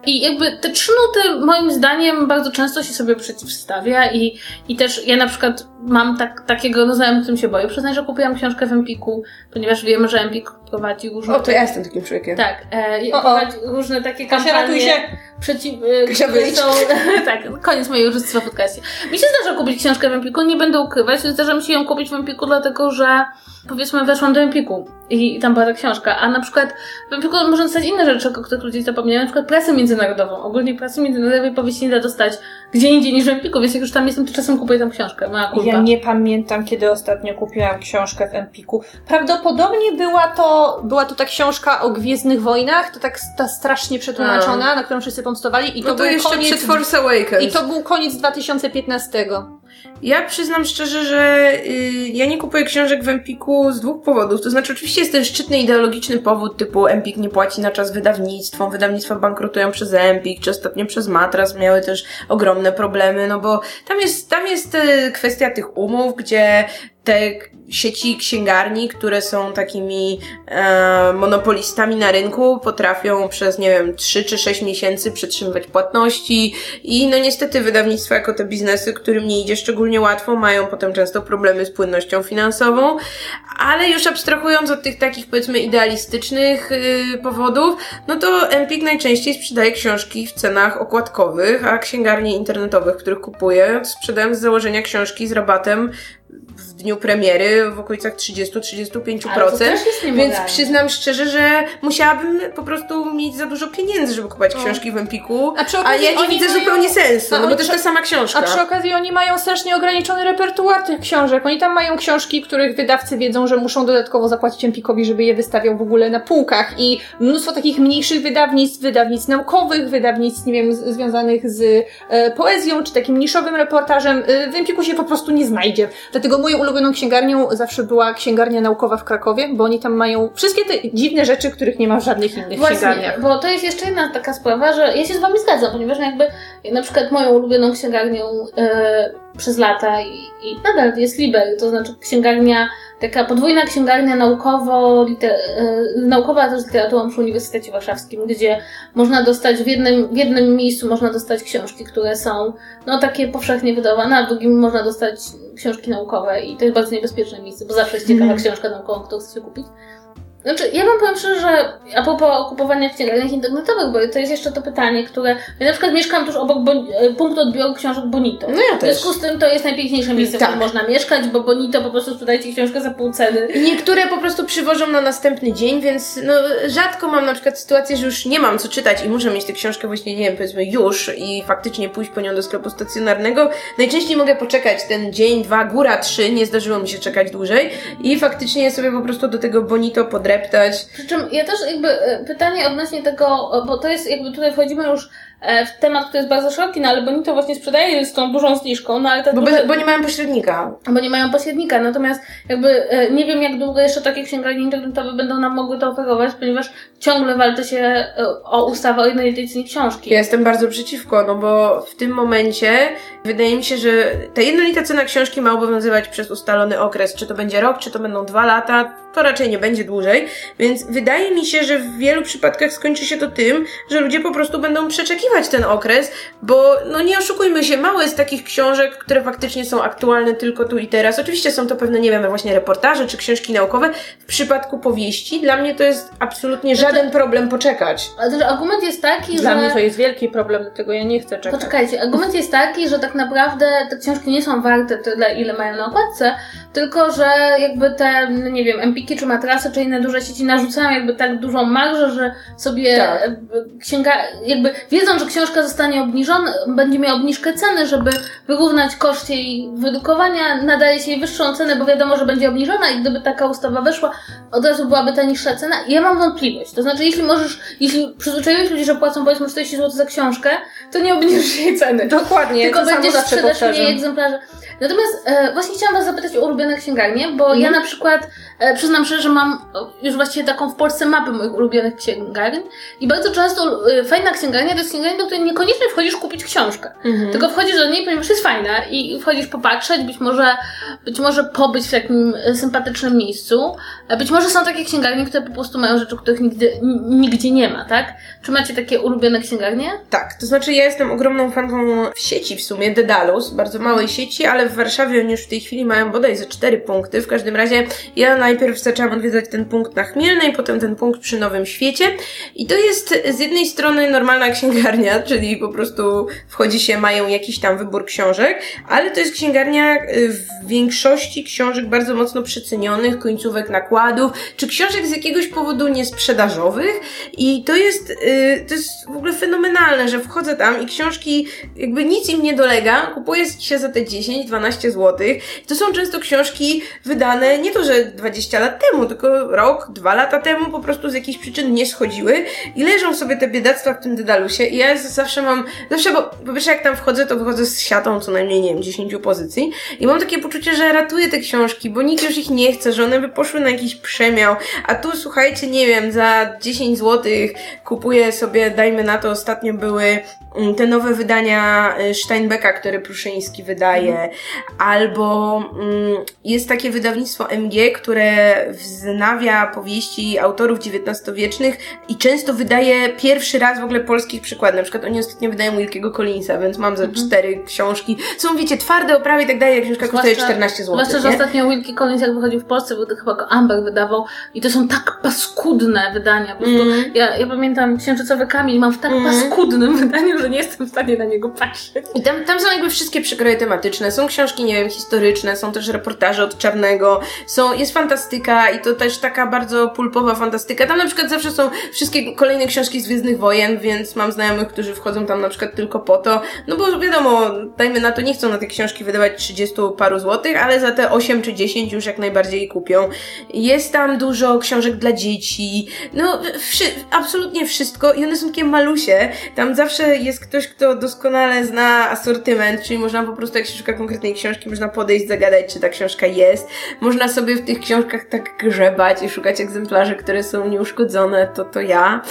I jakby te trzy nuty, moim zdaniem, bardzo często się sobie przeciwstawia i, i też ja na przykład mam tak, takiego, no znajomych, którym się boję. Przyznać, że kupiłam książkę w Empiku, ponieważ wiemy, że Empik prowadzi różne... O, to ja jestem takim człowiekiem. Tak, e, i O, o. prowadzi różne takie Kasia, ratuj kampanie się! Przeciw... Kasia, które są, tak, koniec mojej uczestnictwa w podcastie. Mi się zdarza kupić książkę w Empiku, nie będę ukrywać, zdarza mi się ją kupić w Empiku, dlatego że powiedzmy weszłam do Empiku i tam była ta książka, a na przykład w Empiku można dostać inne rzeczy, o których ludzie zapomniają, na przykład prasę międzynarodową. Ogólnie prasy międzynarodowej powieści nie da dostać gdzie indziej niż w Empiku, więc jak już tam jestem, to czasem kupuję tam książkę, moja kulpa. Ja nie pamiętam, kiedy ostatnio kupiłam książkę w Empiku. Prawdopodobnie była to, była to ta książka o Gwiezdnych Wojnach, to tak ta strasznie przetłumaczona, na którą wszyscy pomstowali i to, No to był jeszcze koniec... przed Force Awakens. I to był koniec 2015. Ja przyznam szczerze, że y, ja nie kupuję książek w Empiku z dwóch powodów. To znaczy, oczywiście jest ten szczytny ideologiczny powód, typu Empik nie płaci na czas wydawnictwom, wydawnictwa bankrutują przez Empik, czy ostatnio przez Matras miały też ogromne problemy, no bo tam jest, tam jest y, kwestia tych umów, gdzie te sieci księgarni, które są takimi e, monopolistami na rynku, potrafią przez, nie wiem, 3 czy 6 miesięcy przetrzymywać płatności i no niestety wydawnictwa jako te biznesy, którym nie idzie szczególnie łatwo, mają potem często problemy z płynnością finansową, ale już abstrahując od tych takich powiedzmy idealistycznych y, powodów, no to Empik najczęściej sprzedaje książki w cenach okładkowych, a księgarnie internetowe, w których kupuję, sprzedają z założenia książki z rabatem w dniu premiery w okolicach 30-35%. Ale to też jest Więc przyznam szczerze, że musiałabym po prostu mieć za dużo pieniędzy, żeby kupować książki w Empiku. A przy A okazji ja nie oni widzę mają- zupełnie sensu, a no bo to jest ta sama książka. A przy okazji oni mają strasznie ograniczony repertuar tych książek. Oni tam mają książki, których wydawcy wiedzą, że muszą dodatkowo zapłacić Empikowi, żeby je wystawiał w ogóle na półkach. I mnóstwo takich mniejszych wydawnictw, wydawnictw naukowych, wydawnictw, nie wiem, związanych z e, poezją, czy takim niszowym reportażem, e, w Empiku się po prostu nie znajdzie. Dlatego moją ulubioną księgarnią zawsze była księgarnia naukowa w Krakowie, bo oni tam mają wszystkie te dziwne rzeczy, których nie ma w żadnych innych Właśnie, księgarniach. bo to jest jeszcze jedna taka sprawa, że ja się z wami zgadzam, ponieważ jakby na przykład moją ulubioną księgarnią e, przez lata i, i nadal jest Liber, to znaczy księgarnia, taka podwójna księgarnia naukowo, liter, e, naukowa, a też literaturą przy Uniwersytecie Warszawskim, gdzie można dostać w jednym, w jednym miejscu można dostać książki, które są no takie powszechnie wydawane, a w drugim można dostać książki naukowe i to jest bardzo niebezpieczne miejsce, bo zawsze jest ciekawa Mhm. książka naukowa, którą chcecie kupić. Znaczy, ja wam powiem szczerze, że a propos kupowania w księgarniach internetowych, bo to jest jeszcze to pytanie, które... Ja na przykład mieszkam tuż obok bon, e, punktu odbioru książek Bonito. No ja W też. związku z tym to jest najpiękniejsze miejsce, w Tak. którym można mieszkać, bo Bonito po prostu sprzedaje ci książkę za pół ceny. I Niektóre po prostu przywożą na następny dzień, więc no, rzadko mam na przykład sytuację, że już nie mam co czytać i muszę mieć tę książkę właśnie, nie wiem, powiedzmy już i faktycznie pójść po nią do sklepu stacjonarnego. Najczęściej mogę poczekać ten dzień, dwa, góra trzy, nie zdarzyło mi się czekać dłużej i faktycznie sobie po prostu do tego bonito podreptać. Przy czym ja też jakby e, pytanie odnośnie tego, e, bo to jest jakby tutaj wchodzimy już temat, który jest bardzo szeroki, no ale Bonito właśnie sprzedaje z tą dużą zniżką, no ale ta Bo, duża, bez, bo nie mają pośrednika. bo nie mają pośrednika, natomiast jakby e, nie wiem jak długo jeszcze takie księgarnie internetowe będą nam mogły to oferować, ponieważ ciągle walczy się e, o ustawę o jednolitej cenie książki. Ja jestem bardzo przeciwko, no bo w tym momencie wydaje mi się, że ta jednolita cena książki ma obowiązywać przez ustalony okres. Czy to będzie rok, czy to będą dwa lata, to raczej nie będzie dłużej. Więc wydaje mi się, że w wielu przypadkach skończy się to tym, że ludzie po prostu będą przeczekiwać ten okres, bo no nie oszukujmy się, mało jest takich książek, które faktycznie są aktualne tylko tu i teraz. Oczywiście są to pewne, nie wiem, właśnie reportaże czy książki naukowe. W przypadku powieści dla mnie to jest absolutnie żaden problem poczekać. Ale też argument jest taki, Dla że... mnie to jest wielki problem, dlatego ja nie chcę czekać. Poczekajcie, argument jest taki, że tak naprawdę te książki nie są warte tyle, ile mają na okładce, tylko że jakby te, no nie wiem, empiki czy matrasy, czy inne duże sieci narzucają jakby tak dużą marżę, że sobie Tak. e, księga, jakby wiedzą, że książka zostanie obniżona, będzie miała obniżkę ceny, żeby wyrównać koszt jej wydukowania, nadaje się jej wyższą cenę, bo wiadomo, że będzie obniżona i gdyby taka ustawa weszła, od razu byłaby ta niższa cena. Ja mam wątpliwość. To znaczy, jeśli możesz, jeśli przyzwyczaiłeś ludzi, że płacą powiedzmy 40 zł za książkę, to nie obniżysz jej ceny. Dokładnie, Tylko będziesz powtarzam. mniej egzemplarzy. Natomiast e, właśnie chciałam Was zapytać o ulubione księgarnie, bo ja na przykład przyznam szczerze, że mam już właściwie taką w Polsce mapę moich ulubionych księgarni i bardzo często e, fajna księgarnia to jest księgarnia, do której niekoniecznie wchodzisz kupić książkę. Tylko wchodzisz do niej, ponieważ jest fajna i wchodzisz popatrzeć, być może, być może pobyć w takim e, sympatycznym miejscu. Być może są takie księgarnie, które po prostu mają rzeczy, których nigdy, nigdzie nie ma, tak? Czy macie takie ulubione księgarnie? Tak, to znaczy ja jestem ogromną fanką w sieci w sumie, Dedalus, bardzo małej sieci, ale w Warszawie oni już w tej chwili mają bodajże cztery punkty. W każdym razie ja najpierw zaczęłam odwiedzać ten punkt na Chmielnej, potem ten punkt przy Nowym Świecie i to jest z jednej strony normalna księgarnia, czyli po prostu wchodzi się, mają jakiś tam wybór książek, ale to jest księgarnia y, w większości książek bardzo mocno przecenionych, końcówek nakładów, czy książek z jakiegoś powodu niesprzedażowych. I to jest, y, to jest w ogóle fenomenalne, że wchodzę tam i książki, jakby nic im nie dolega, kupuję się za te 10-12 zł. To są często książki wydane nie to, że 20 lat temu, tylko rok, dwa lata temu po prostu z jakichś przyczyn nie schodziły i leżą sobie te biedactwa w tym dedalusie. I ja zawsze mam, zawsze, bo po jak tam wchodzę, to wychodzę z siatą co najmniej, nie wiem, 10 pozycji. I mam takie poczucie, że ratuję te książki, bo nikt już ich nie chce, że one by poszły na jakiś przemiał, a tu słuchajcie, nie wiem, za 10 zł kupuję sobie, dajmy na to, ostatnio były te nowe wydania y, Steinbecka, które Pruszyński wydaje, albo mm, jest takie wydawnictwo MG, które wznawia powieści autorów XIX-wiecznych i często wydaje pierwszy raz w ogóle polskich przykładów. Na przykład oni ostatnio wydają Wilkiego Collinsa, więc mam ze cztery książki. Są, wiecie, twarde oprawy i tak dalej, jak książka kosztuje 14 zł. Zwłaszcza, że ostatnio Wilkie Collins jak wychodził w Polsce, bo to chyba go Amber wydawał i to są tak paskudne wydania. Po prostu Mm. ja, ja pamiętam Księżycowy Kamień mam w tak Mm. paskudnym wydaniu, nie jestem w stanie na niego patrzeć. I tam, tam są jakby wszystkie przekroje tematyczne. Są książki, nie wiem, historyczne, są też reportaże od Czarnego, są, jest fantastyka i to też taka bardzo pulpowa fantastyka. Tam na przykład zawsze są wszystkie kolejne książki z Gwiezdnych Wojen, więc mam znajomych, którzy wchodzą tam na przykład tylko po to. No bo wiadomo, dajmy na to, nie chcą na te książki wydawać 30 paru złotych, ale za te 8 czy 10 już jak najbardziej kupią. Jest tam dużo książek dla dzieci, no wszy- absolutnie wszystko i one są takie malusie. Tam zawsze jest jest ktoś, kto doskonale zna asortyment, czyli można po prostu, jak się szuka konkretnej książki, można podejść, zagadać, czy ta książka jest. Można sobie w tych książkach tak grzebać i szukać egzemplarzy, które są nieuszkodzone, to to ja.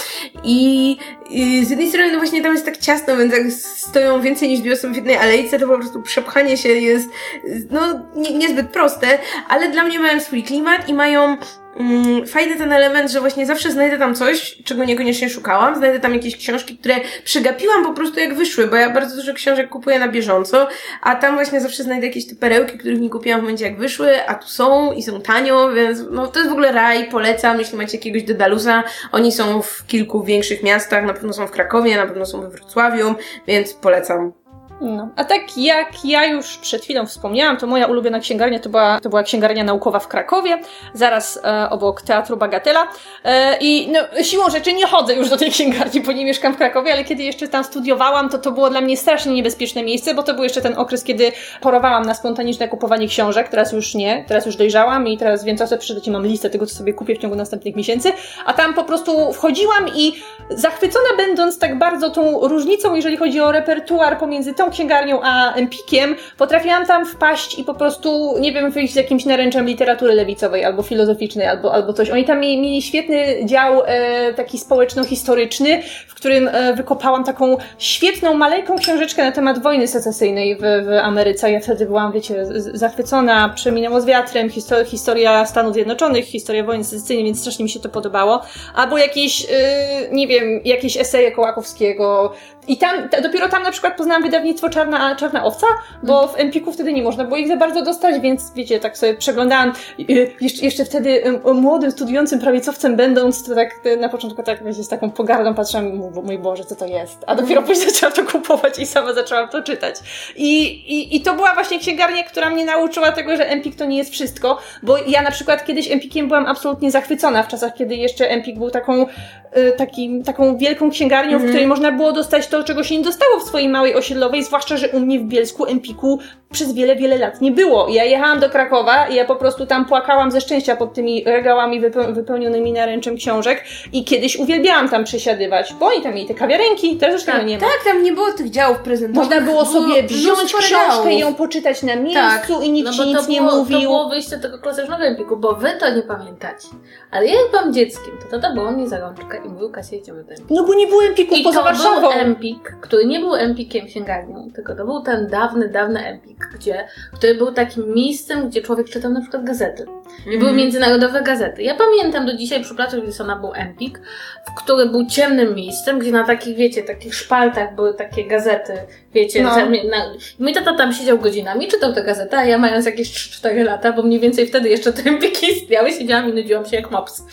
I, i z jednej strony no właśnie tam jest tak ciasno, więc jak stoją więcej niż dwie osoby w jednej alejce, to po prostu przepchanie się jest no nie, niezbyt proste, ale dla mnie mają swój klimat i mają fajny ten element, że właśnie zawsze znajdę tam coś, czego niekoniecznie szukałam. Znajdę tam jakieś książki, które przegapiłam po prostu jak wyszły, bo ja bardzo dużo książek kupuję na bieżąco, a tam właśnie zawsze znajdę jakieś te perełki, których nie kupiłam w momencie jak wyszły, a tu są i są tanio, więc no to jest w ogóle raj, polecam, jeśli macie jakiegoś Dedalusa. Oni są w kilku większych miastach, na pewno są w Krakowie, na pewno są we Wrocławiu, więc polecam. No. A tak jak ja już przed chwilą wspomniałam, to moja ulubiona księgarnia to była, to była księgarnia naukowa w Krakowie, zaraz e, obok Teatru Bagatela. E, I no, siłą rzeczy nie chodzę już do tej księgarni, bo nie mieszkam w Krakowie, ale kiedy jeszcze tam studiowałam, to to było dla mnie strasznie niebezpieczne miejsce, bo to był jeszcze ten okres, kiedy porowałam na spontaniczne kupowanie książek. Teraz już nie, teraz już dojrzałam i teraz wiem, co chcę przeczytać i mam listę tego, co sobie kupię w ciągu następnych miesięcy. A tam po prostu wchodziłam i zachwycona będąc tak bardzo tą różnicą, jeżeli chodzi o repertuar pomiędzy tą księgarnią a Empikiem, potrafiłam tam wpaść i po prostu, nie wiem, wyjść z jakimś naręczem literatury lewicowej albo filozoficznej, albo, albo coś. Oni tam mieli, świetny dział e, taki społeczno-historyczny, w którym e, wykopałam taką świetną, maleńką książeczkę na temat wojny secesyjnej w, w Ameryce. Ja wtedy byłam, wiecie, zachwycona, przeminęło z wiatrem, histo- historia Stanów Zjednoczonych, historia wojny secesyjnej, więc strasznie mi się to podobało. Albo jakieś, e, nie wiem, jakieś eseje Kołakowskiego. I tam, dopiero tam na przykład poznałam wydawnictwo Czarna, Czarna Owca, bo w Empiku wtedy nie można było ich za bardzo dostać, więc wiecie, tak sobie przeglądałam. Y, Jeszcze, jeszcze wtedy młodym, studiującym prawicowcem będąc, to tak y, na początku tak, wiecie, z taką pogardą patrzyłam, "Mój- mój Boże, co to jest? A dopiero później zaczęłam to kupować i sama zaczęłam to czytać. I, i, I to była właśnie księgarnia, która mnie nauczyła tego, że Empik to nie jest wszystko, bo ja na przykład kiedyś Empikiem byłam absolutnie zachwycona w czasach, kiedy jeszcze Empik był taką, y, takim, taką wielką księgarnią, w której można było dostać to, czego się nie dostało w swojej małej osiedlowej, zwłaszcza, że u mnie w Bielsku Empiku przez wiele, wiele lat nie było. Ja jechałam do Krakowa i ja po prostu tam płakałam ze szczęścia pod tymi regałami wypeł- wypełnionymi naręczem książek i kiedyś uwielbiałam tam przesiadywać, bo oni tam mieli te kawiarenki, teraz już tego nie ma. Tak, tam nie było tych działów prezentowych. Można było sobie wziąć książkę i ją poczytać na miejscu i nikt No ci nic to nie było, mówił. To było wyjście tego klasycznego Empiku, bo wy to nie pamiętacie. Ale ja jak byłam dzieckiem, to tata była mnie za rączkę i mówił Kasia, idziemy do Empiku. No bo nie było Empików I poza to Warszawą. był Empik, który nie był Empikiem księgarnią, tylko to był ten dawny, dawny Empik, gdzie, który był takim miejscem, gdzie człowiek czytał na przykład gazety. I były międzynarodowe gazety. Ja pamiętam do dzisiaj przy placu Wilsona był Empik, w który był ciemnym miejscem, gdzie na takich, wiecie, takich szpaltach były takie gazety, wiecie, No. za- na, mój tata tam siedział godzinami, czytał te gazety, a ja mając jakieś 3-4 lata, bo mniej więcej wtedy jeszcze te Empiki istniały, siedziałam i nudziłam się jak mops.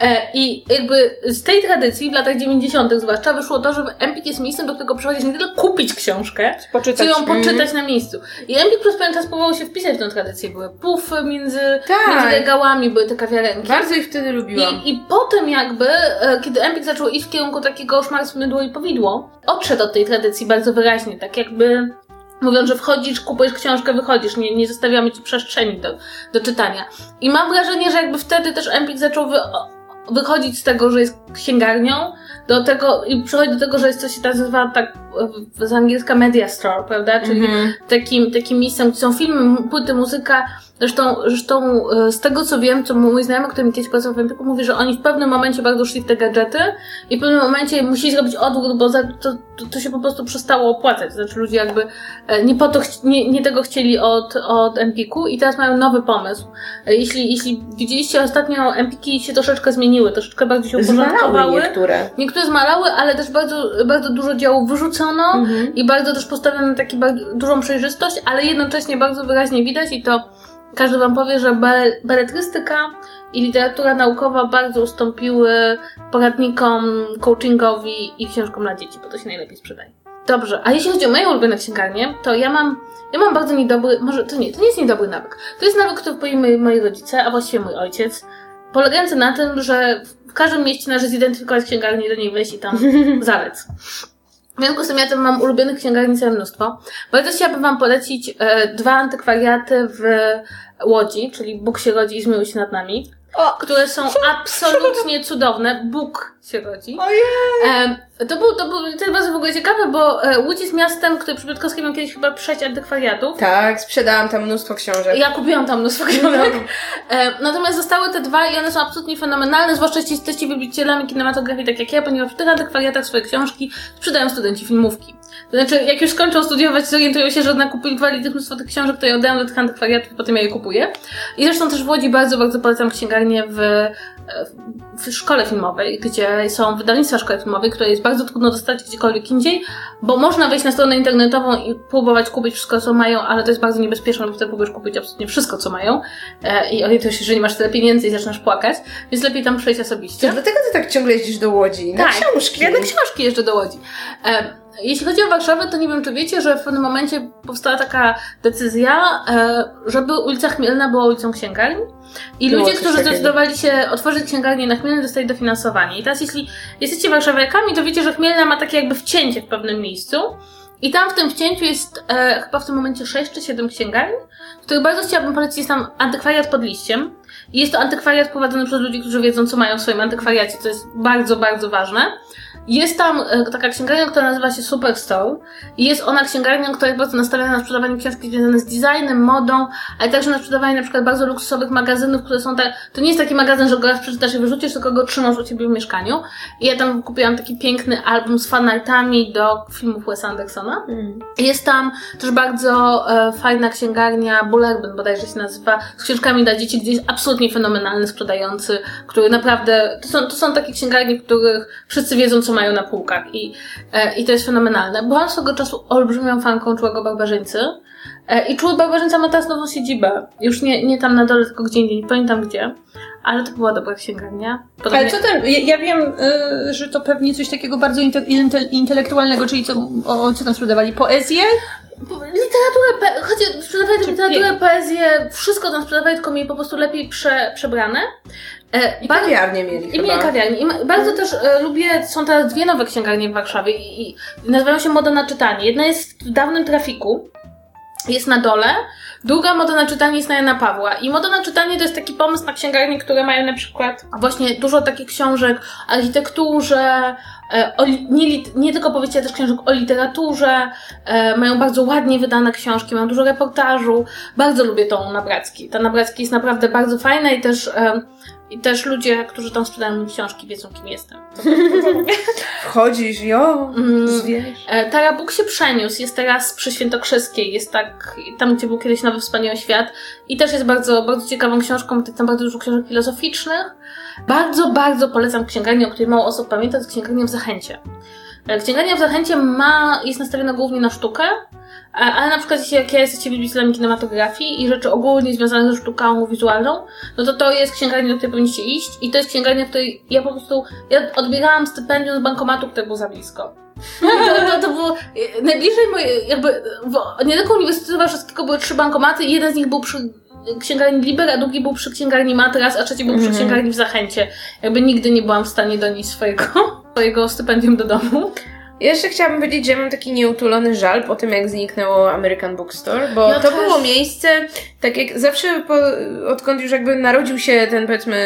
E, I jakby z tej tradycji w latach 90. zwłaszcza wyszło to, że Empik jest miejscem, do którego przychodzisz nie tylko kupić książkę, Poczytać. czy ją poczytać na miejscu. I Empik przez pewien czas próbował się wpisać w tę tradycję. Były pufy między, Tak. Między regałami, były te kawiarenki. Bardzo ich wtedy lubiłam. I, I potem jakby, e, kiedy Empik zaczął iść w kierunku takiego szmarsł mydło i powidło, odszedł od tej tradycji bardzo wyraźnie, tak jakby mówiąc, że wchodzisz, kupujesz książkę, wychodzisz, nie, nie zostawiamy ci przestrzeni do, do czytania. I mam wrażenie, że jakby wtedy też Empik zaczął wy, wychodzić z tego, że jest księgarnią, do tego, i przychodzi do tego, że jest coś się nazywa tak z angielska media store, prawda? Czyli Mhm. takim, takim miejscem, gdzie są filmy, płyty, muzyka. Zresztą, zresztą e, z tego co wiem, co mój znajomy, który mi kiedyś pracował w Empiku, mówi, że oni w pewnym momencie bardzo szli w te gadżety i w pewnym momencie musieli zrobić odwrót, bo za, to, to, to się po prostu przestało opłacać. Znaczy ludzie jakby e, nie po to, nie, nie tego chcieli od, od Empiku i teraz mają nowy pomysł. E, Jeśli, jeśli widzieliście ostatnio, Empiki się troszeczkę zmieniły, troszeczkę bardziej się uporządkowały. niektóre. Niektóre zmalały, ale też bardzo, bardzo dużo działów wyrzucono Mhm. i bardzo też postawiono na taką dużą przejrzystość, ale jednocześnie bardzo wyraźnie widać i to każdy wam powie, że bele- beletrystyka i literatura naukowa bardzo ustąpiły poradnikom, coachingowi i książkom dla dzieci, bo to się najlepiej sprzedaje. Dobrze, a jeśli chodzi o moje ulubione księgarnie, to ja mam, ja mam bardzo niedobry, może to nie, to nie jest niedobry nawyk. To jest nawyk, który pojęli moi, moi rodzice, a właściwie mój ojciec, polegający na tym, że w każdym mieście należy zidentyfikować księgarnię, do niej wejść i tam zalec. W związku z tym ja tam mam ulubionych księgarni całe mnóstwo. Bardzo chciałabym Wam polecić e, dwa antykwariaty w Łodzi, czyli Bóg się rodzi i zmiłuj się nad nami. O. które są absolutnie cudowne. Bóg się rodzi. Ojej! Em, to był, to był ten bardzo w ogóle ciekawe, bo e, Łódź jest miastem, który przy miał kiedyś chyba sześć antykwariatów. Tak, sprzedałam tam mnóstwo książek. Ja kupiłam tam mnóstwo książek. E, natomiast zostały te dwa i one są absolutnie fenomenalne, zwłaszcza jeśli jesteście wielbicielami kinematografii, tak jak ja, ponieważ w tych antykwariatach swoje książki sprzedają studenci filmówki. To znaczy, jak już skończą studiować, zorientują się, że nakupili tych mnóstwo tych książek, to ja oddają do tych antykwariatów, potem ja je kupuję. I zresztą też w Łodzi bardzo, bardzo polecam księgarnię w, e, w szkole filmowej, gdzie są wydawnictwa szkoły filmowej, które jest bardzo trudno dostać gdziekolwiek indziej, bo można wejść na stronę internetową i próbować kupić wszystko, co mają, ale to jest bardzo niebezpieczne, bo wtedy próbujesz kupić absolutnie wszystko, co mają e, i orientujesz się, że nie masz tyle pieniędzy i zaczynasz płakać, więc lepiej tam przejść To osobiście. dlatego ty tak ciągle jeździsz do Łodzi, na Tak, książki. Ja na książki jeżdżę do Łodzi. Jeśli chodzi o Warszawę, to nie wiem, czy wiecie, że w pewnym momencie powstała taka decyzja, e, żeby ulica Chmielna była ulicą księgarni. I Było ludzie, którzy zdecydowali się otworzyć księgarnię na Chmielnej, dostali dofinansowanie. I teraz, jeśli jesteście warszawiakami, to wiecie, że Chmielna ma takie jakby wcięcie w pewnym miejscu. I tam w tym wcięciu jest e, chyba w tym momencie 6 czy 7 księgarni, których bardzo chciałabym polecić. Jest tam antykwariat pod liściem. I jest to antykwariat prowadzony przez ludzi, którzy wiedzą, co mają w swoim antykwariacie, co jest bardzo, bardzo ważne. Jest tam e, taka księgarnia, która nazywa się Superstore i jest ona księgarnią, która jest bardzo nastawiona na sprzedawanie książki związane z designem, modą, ale także na sprzedawanie na przykład bardzo luksusowych magazynów, które są tak... To nie jest taki magazyn, że go raz przeczytasz i wyrzucisz, tylko go trzymasz u ciebie w mieszkaniu. I ja tam kupiłam taki piękny album z fanartami do filmów Wes Andersona. Mm. Jest tam też bardzo e, fajna księgarnia Bullerbyn, bodajże się nazywa, z książkami dla dzieci, gdzie jest absolutnie fenomenalny sprzedający, który naprawdę, to są, to są takie księgarnie, w których wszyscy wiedzą, co mają na półkach i, e, i to jest fenomenalne. Byłam swego czasu olbrzymią fanką Czułego Barbarzyńcy e, i Czuły Barbarzyńca ma teraz nową siedzibę. Już nie, nie tam na dole, tylko gdzie indziej, nie pamiętam gdzie, ale to była dobra księgarnia. Podobnie- Ale co tam, ja, ja wiem, y, że to pewnie coś takiego bardzo inte, inte, intelektualnego, czyli co, o, co tam sprzedawali? Poezję? Literaturę, pe- chodzi, sprzedawali literaturę, poezję, wszystko tam sprzedawali, tylko mieli po prostu lepiej prze, przebrane. E, I kawiarnię mieli I mieli kawiarnię. I bardzo też e, lubię, są teraz dwie nowe księgarnie w Warszawie i, i nazywają się Moda na czytanie. Jedna jest w dawnym trafiku, jest na dole, druga Moda na czytanie jest na Jana Pawła. I Moda na czytanie to jest taki pomysł na księgarnie, które mają na przykład właśnie dużo takich książek o architekturze, e, o, nie, nie tylko powiedzcie też książek o literaturze, e, mają bardzo ładnie wydane książki, mają dużo reportażu. Bardzo lubię tą Nabracki. Ta Nabracki jest naprawdę bardzo fajna i też, e, i też ludzie, którzy tam sprzedają mi książki, wiedzą, kim jestem. Wchodzisz, jo, Mm. zwiesz. E, Tarabuk się przeniósł, jest teraz przy Świętokrzyskiej, jest tak, tam gdzie był kiedyś Nowy Wspaniały Świat i też jest bardzo, bardzo ciekawą książką, tam bardzo dużo książek filozoficznych. Bardzo, bardzo polecam księgarnię, o której mało osób pamięta, to jest księgarnia w Zachęcie. E, Księgarnia w Zachęcie ma, jest nastawiona głównie na sztukę, ale na przykład jeśli jak ja jesteście wielbicielami kinematografii i rzeczy ogólnie związanych ze sztuką wizualną, no to to jest księgarnia, do której powinniście iść i to jest księgarnia, w której ja po prostu, ja odbierałam stypendium z bankomatu, który był za blisko. To, to, to było e, najbliżej moje, jakby, w, niedaleko Uniwersytetu Warszawskiego były trzy bankomaty i jeden z nich był przy księgarni Liber, a drugi był przy księgarni Matras, a trzeci był przy Mhm. księgarni w Zachęcie. Jakby nigdy nie byłam w stanie donieść swojego, swojego stypendium do domu. Jeszcze chciałabym powiedzieć, że ja mam taki nieutulony żal po tym, jak zniknęło American Bookstore, bo Ja to też. było miejsce, tak jak zawsze, po, odkąd już jakby narodził się ten, powiedzmy,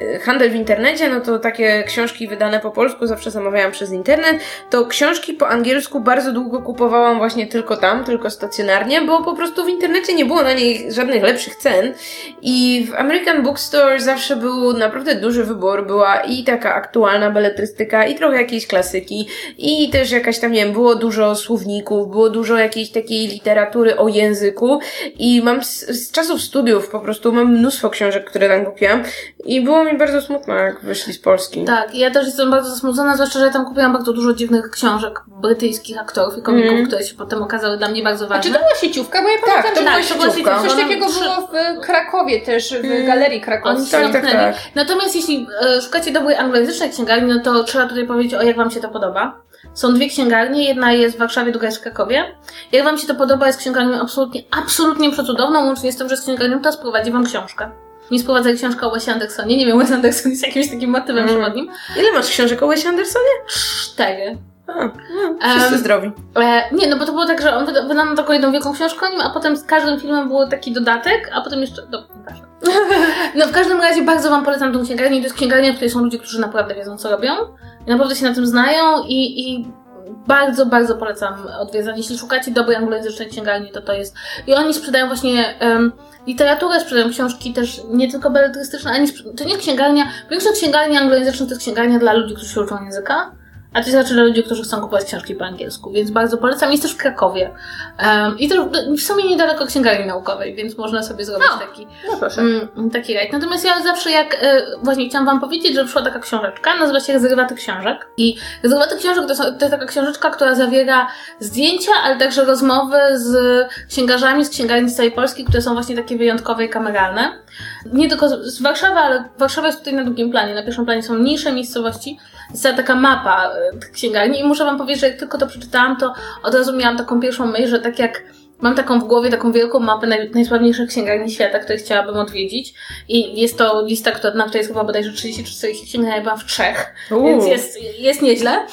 y, handel w internecie, no to takie książki wydane po polsku zawsze zamawiałam przez internet, to książki po angielsku bardzo długo kupowałam właśnie tylko tam, tylko stacjonarnie, bo po prostu w internecie nie było na niej żadnych lepszych cen i w American Bookstore zawsze był naprawdę duży wybór, była i taka aktualna beletrystyka, i trochę jakiejś klasyki, i też jakaś tam, nie wiem, było dużo słowników, było dużo jakiejś takiej literatury o języku i mam z, z czasów studiów po prostu, mam mnóstwo książek, które tam kupiłam i było mi bardzo smutno, jak wyszli z Polski. Tak, ja też jestem bardzo zasmucona, zwłaszcza, że ja tam kupiłam bardzo dużo dziwnych książek brytyjskich aktorów i komików, Mhm. które się potem okazały dla mnie bardzo A ważne. czy to była sieciówka? Bo ja Tak, pamiętam, to że była tak, to była sieciówka. coś Ona takiego przy- było w Krakowie też, w Mm. Galerii Oni Krakowskiej. się Tak, tak, tak. Natomiast jeśli e, szukacie dobrej anglojęzycznej księgarni, no to trzeba tutaj powiedzieć o jak Wam się to podoba. Są dwie księgarnie, jedna jest w Warszawie, druga jest w Krakowie. Jak Wam się to podoba, jest księgarnią absolutnie, absolutnie przecudowną, łącznie z tym, że z księgarnią ta sprowadzi Wam książkę. Nie sprowadza książka o Wesie Andersonie. Nie wiem, Wes Anderson jest jakimś takim motywem Mm. przewodnim. Ile masz książek o Wes Andersonie? Cztery. A, no, wszyscy Em, zdrowi. E, nie, no bo to było tak, że on wyda- wydał nam taką jedną wielką książkę o nim, a potem z każdym filmem był taki dodatek, a potem jeszcze... No, ważne. no w każdym razie bardzo Wam polecam tą księgarnię. To jest księgarnia, w której są ludzie, którzy naprawdę wiedzą, co robią. I naprawdę się na tym znają i, i bardzo, bardzo polecam odwiedzanie. Jeśli szukacie dobrej anglojęzycznej księgarni, to to jest... I oni sprzedają właśnie em, literaturę, sprzedają książki też nie tylko beletrystyczne, ani to nie księgarnia... Większość księgarni anglojęzycznych to jest księgarnia dla ludzi, którzy się uczą języka. A to jest raczej dla ludzi, którzy chcą kupować książki po angielsku, więc bardzo polecam. Jest też w Krakowie. Um, I to w sumie niedaleko księgarni naukowej, więc można sobie zrobić No. taki, No mm, taki rajd. Natomiast ja zawsze jak, e, właśnie chciałam wam powiedzieć, że wyszła taka książeczka, nazywa się Rezerwaty Książek. I Rezerwaty Książek to, są, to jest taka książeczka, która zawiera zdjęcia, ale także rozmowy z księgarzami z księgarni z całej Polski, które są właśnie takie wyjątkowe i kameralne. Nie tylko z, z Warszawy, ale Warszawa jest tutaj na drugim planie. Na pierwszym planie są mniejsze miejscowości. Jest cała taka mapa e, tych księgarni i muszę wam powiedzieć, że jak tylko to przeczytałam, to od razu miałam taką pierwszą myśl, że tak jak mam taką w głowie, taką wielką mapę naj, najsławniejszych księgarni świata, które chciałabym odwiedzić i jest to lista, która, na której jest chyba bodajże 30 czy 40 księgarni, ja byłam w trzech, więc jest, jest nieźle.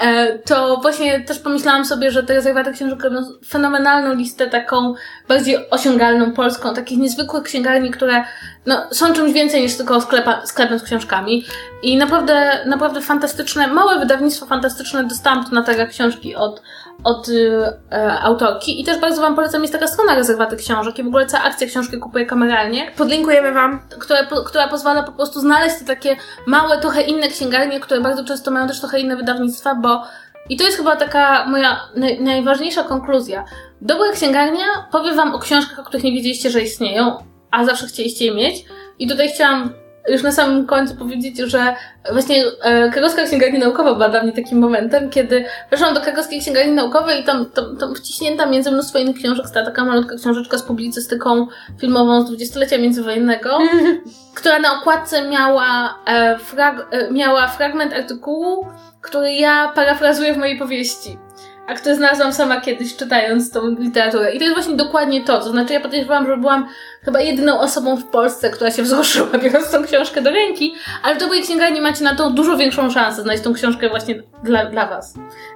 E, to właśnie też pomyślałam sobie, że te rezerwaty książek robią fenomenalną listę taką bardziej osiągalną polską, takich niezwykłych księgarni, które no, są czymś więcej niż tylko sklepa, sklepem z książkami. I naprawdę, naprawdę fantastyczne, małe wydawnictwo fantastyczne. Dostałam tu na targach książki od, od y, e, autorki i też bardzo Wam polecam, jest taka strona rezerwaty książek i w ogóle cała akcja książki kupuję kameralnie, Podlinkujemy Wam. która, po- która pozwala po prostu znaleźć te takie małe, trochę inne księgarnie, które bardzo często mają też trochę inne wydawnictwa, bo i to jest chyba taka moja naj, najważniejsza konkluzja. Dobra księgarnia powie Wam o książkach, o których nie wiedzieliście, że istnieją, a zawsze chcieliście je mieć. I tutaj chciałam już na samym końcu powiedzieć, że właśnie e, Krakowska Księgarnia Naukowa była dla mnie takim momentem, kiedy weszłam do Krakowskiej Księgarni Naukowej i tam, tam, tam wciśnięta między mnóstwo innych książek stała taka malutka książeczka z publicystyką filmową z dwudziestolecia międzywojennego, która na okładce miała, e, frag, e, miała fragment artykułu, który ja parafrazuję w mojej powieści. A który znalazłam sama kiedyś, czytając tą literaturę. I to jest właśnie dokładnie to. To znaczy, ja podejrzewam, że byłam chyba jedyną osobą w Polsce, która się wzruszyła, biorąc tą książkę do ręki, ale w dobrej księgarni macie na to dużo większą szansę znaleźć tą książkę właśnie dla, dla Was.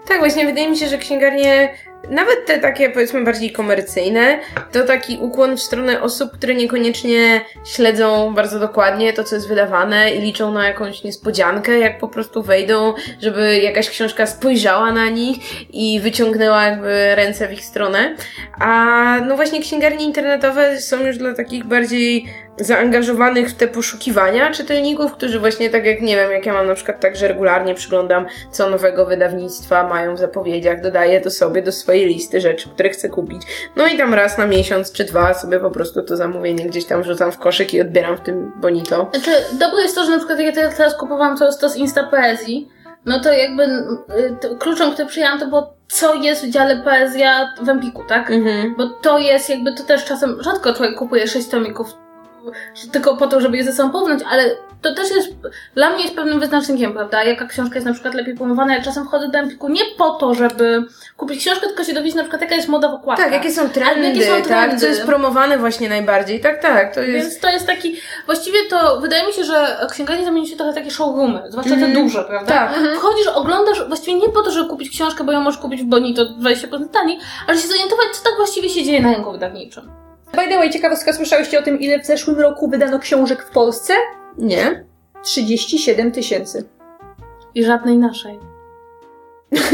Tak, właśnie wydaje mi się, że księgarnie, nawet te takie powiedzmy bardziej komercyjne, to taki ukłon w stronę osób, które niekoniecznie śledzą bardzo dokładnie to, co jest wydawane i liczą na jakąś niespodziankę, jak po prostu wejdą, żeby jakaś książka spojrzała na nich i wyciągnęła jakby ręce w ich stronę. A no właśnie księgarnie internetowe są już dla takich bardziej zaangażowanych w te poszukiwania czytelników, którzy właśnie tak jak, nie wiem, jak ja mam na przykład tak, że regularnie przyglądam, co nowego wydawnictwa mają w zapowiedziach, dodaję to sobie do swojej listy rzeczy, które chcę kupić. No i tam raz na miesiąc czy dwa sobie po prostu to zamówienie gdzieś tam wrzucam w koszyk i odbieram w tym bonito. Znaczy, dobre jest to, że na przykład jak ja teraz- kupowałam to, to z Insta Poezji, no to jakby y, to kluczem, który przyjęłam, to było, co jest w dziale poezja w Empiku, tak? Mhm. Bo to jest jakby, to też czasem, rzadko człowiek kupuje sześć tomików tylko po to, żeby je ze sobą porównać, ale to też jest, dla mnie jest pewnym wyznacznikiem, prawda? Jaka książka jest na przykład lepiej promowana. Ja czasem wchodzę do Empiku nie po to, żeby kupić książkę, tylko się dowiedzieć na przykład, jaka jest moda w okładkach. Tak, jakie są trendy, jakie są tak, trendy. co jest promowane właśnie najbardziej, tak, tak, to jest... Więc to jest taki, właściwie to wydaje mi się, że księgarnie zamieniły się trochę takie showroomy, zwłaszcza te Mhm. duże, prawda? Tak. Wchodzisz, oglądasz właściwie nie po to, żeby kupić książkę, bo ją możesz kupić w Bonito 20% taniej, ale się zorientować, co tak właściwie się dzieje na rynku wydawniczym. By the way, ciekawostka, słyszałyście o tym, ile w zeszłym roku wydano książek w Polsce? Nie? 37 tysięcy. I żadnej naszej.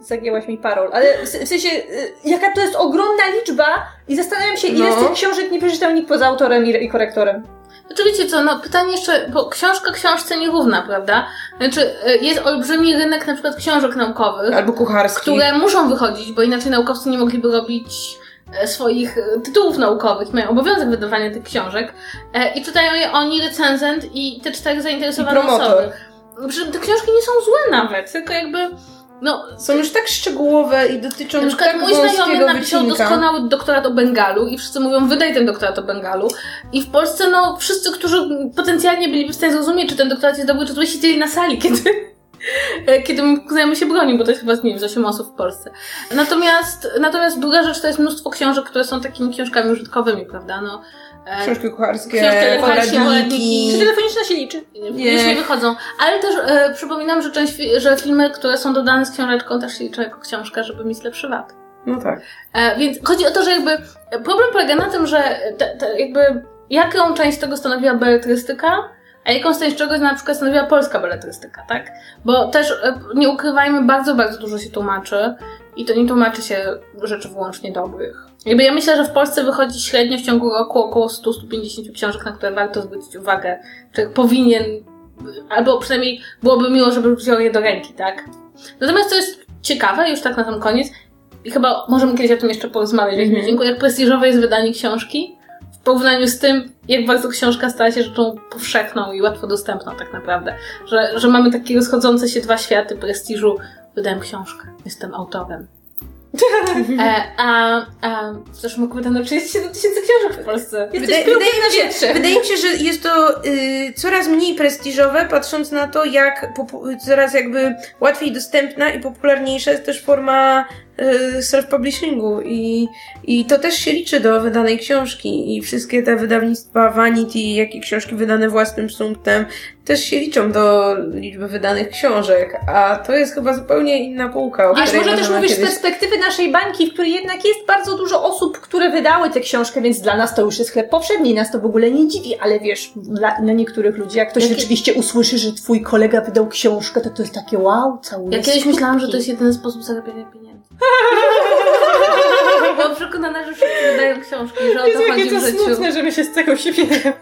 Zagięłaś mi parol. Ale w, w sensie, y, jaka to jest ogromna liczba i zastanawiam się, ile No. z tych książek nie przeczytał nikt poza autorem i, i korektorem. Oczywiście co, no pytanie jeszcze, bo książka książce nierówna, prawda? Znaczy, y, jest olbrzymi rynek na przykład książek naukowych, Albo kucharski. które muszą wychodzić, bo inaczej naukowcy nie mogliby robić swoich e, tytułów naukowych, mają obowiązek wydawania tych książek e, i czytają je oni, recenzent i te cztery zainteresowane osoby. Przy czym te książki nie są złe nawet, tylko jakby, no, Są już tak szczegółowe i dotyczą na przykład tak mój znajomy napisał wycinka. doskonały doktorat o Bengalu i wszyscy mówią, wydaj ten doktorat o Bengalu. I w Polsce, no, wszyscy, którzy potencjalnie byliby w stanie zrozumieć, czy ten doktorat jest dobry, czy zły, siedzieli na sali, kiedy, e, kiedy mój znajomy się bronił, bo to jest chyba, nie wiem, z 8 osób w Polsce. Natomiast, natomiast druga rzecz to jest mnóstwo książek, które są takimi książkami użytkowymi, prawda? No, E, Książki kucharskie, Książki kucharskie, poradniki. Czy telefoniczna się liczy? Nie. Już nie wychodzą. Ale też e, przypominam, że, część, że filmy, które są dodane z książeczką też się liczą jako książka, żeby mieć lepszy VAT. No tak. E, więc chodzi o to, że jakby problem polega na tym, że te, te jakby jaką część tego stanowiła beletrystyka, a jaką część czegoś na przykład stanowiła polska beletrystyka, tak? Bo też e, nie ukrywajmy, bardzo, bardzo dużo się tłumaczy i to nie tłumaczy się rzeczy wyłącznie dobrych. Jakby ja myślę, że w Polsce wychodzi średnio w ciągu roku około 100-150 książek, na które warto zwrócić uwagę, czy powinien, albo przynajmniej byłoby miło, żeby wziął je do ręki, tak? Natomiast to jest ciekawe, już tak na sam koniec, i chyba możemy kiedyś o tym jeszcze porozmawiać w Mhm. Wiedźminku, jak prestiżowe jest wydanie książki w porównaniu z tym, jak bardzo książka stała się rzeczą powszechną i łatwo dostępną tak naprawdę. Że, że mamy takie rozchodzące się dwa światy prestiżu. Wydałem książkę, jestem autorem. E, a, a w zeszłym roku wydano 37 tysięcy książek w Polsce. Jesteś Wydaje- wydaje, mi się-. Wydaje mi się, że jest to y, coraz mniej prestiżowe, patrząc na to, jak popu- coraz jakby łatwiej dostępna i popularniejsza jest też forma self-publishingu i, i to też się liczy do wydanej książki i wszystkie te wydawnictwa Vanity, jak i książki wydane własnym sumptem też się liczą do liczby wydanych książek, a to jest chyba zupełnie inna półka, o Wiesz, może też mówisz z kiedyś... perspektywy naszej bańki, w której jednak jest bardzo dużo osób, które wydały tę książkę, więc dla nas to już jest chleb powszedni, nas to w ogóle nie dziwi, ale wiesz, dla, dla niektórych ludzi, jak ktoś Jakie- rzeczywiście usłyszy, że twój kolega wydał książkę, to to jest takie wow, cały Ja kiedyś myślałam, że to jest jedyny sposób zarabiania pieniędzy. Byłam przekonana, że wszyscy wydają książki, że o to chodzi w życiu. że my się z tego śmiejemy.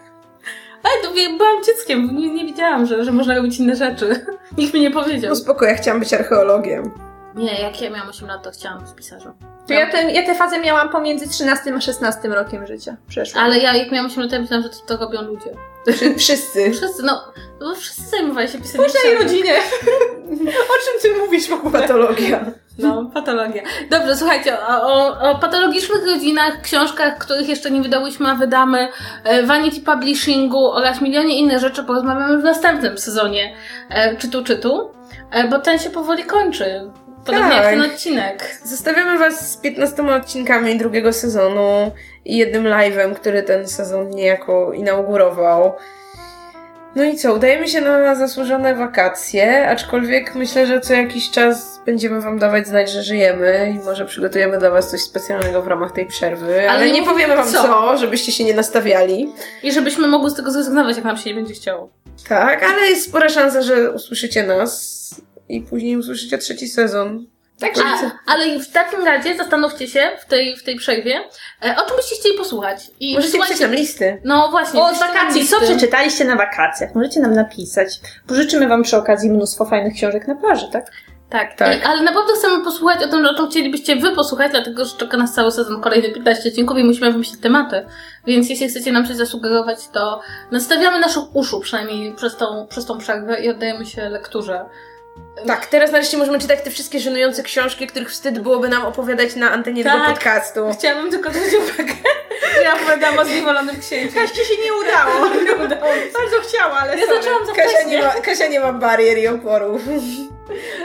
Ale to byłam dzieckiem, nie, nie wiedziałam, że, że można robić inne rzeczy. Nikt mi nie powiedział. No spoko, ja chciałam być archeologiem. Nie, jak ja miałam 8 lat, to chciałam być pisarzem. To ja, ten, ja tę fazę miałam pomiędzy 13 a 16 rokiem życia. Przeszło. Ale ja, jak miałam 8 lat, ja myślałam, że to, to robią ludzie. Wszy- Wszyscy. Wszyscy, no, no bo wszyscy zajmowali się pisaniem W każdej książek. rodzinie. o czym ty mówisz w ogóle? Patologia. No, patologia. Dobrze, słuchajcie, o, o, patologicznych rodzinach, książkach, których jeszcze nie wydałyśmy, a wydamy, e, Vanity Publishingu oraz milionie innych rzeczy porozmawiamy w następnym sezonie e, Czytu Czytu, e, bo ten się powoli kończy. Podobnie Tak. jak ten odcinek. Zostawiamy Was z 15 odcinkami drugiego sezonu i jednym live'em, który ten sezon niejako inaugurował. No i co, udajemy się na zasłużone wakacje, aczkolwiek myślę, że co jakiś czas będziemy Wam dawać znać, że żyjemy i może przygotujemy dla Was coś specjalnego w ramach tej przerwy, ale, nie nie powiemy Wam co. co, żebyście się nie nastawiali. I żebyśmy mogły z tego zrezygnować, jak nam się nie będzie chciało. Tak, ale jest spora szansa, że usłyszycie nas i później usłyszycie trzeci sezon. Także, a, ale w takim razie zastanówcie się w tej, w tej przerwie, e, o czym byście chcieli posłuchać. I Możecie pisać nam listy. No właśnie. Nam wakacji, co przeczytaliście na wakacjach? Możecie nam napisać. Pożyczymy wam przy okazji mnóstwo fajnych książek na plaży, tak? Tak, Tak. I, ale naprawdę chcemy posłuchać o tym, o czym chcielibyście wy posłuchać, dlatego że czeka nas cały sezon, kolejny 15 odcinków i musimy wymyślić tematy. Więc jeśli chcecie nam coś zasugerować, to nastawiamy naszych uszu przynajmniej przez tą, przez tą przerwę i oddajemy się lekturze. Tak, teraz nareszcie możemy czytać te wszystkie żenujące książki, których wstyd byłoby nam opowiadać na antenie Tak. tego podcastu. Chciałabym tylko zwrócić uwagę, że ja opowiadam o zniewolonym księciu. Kaści się nie udało. Nie udało. Bardzo chciała, ale Ja sorry. zaczęłam za Kasia nie, ma, Kasia nie ma barier i oporów.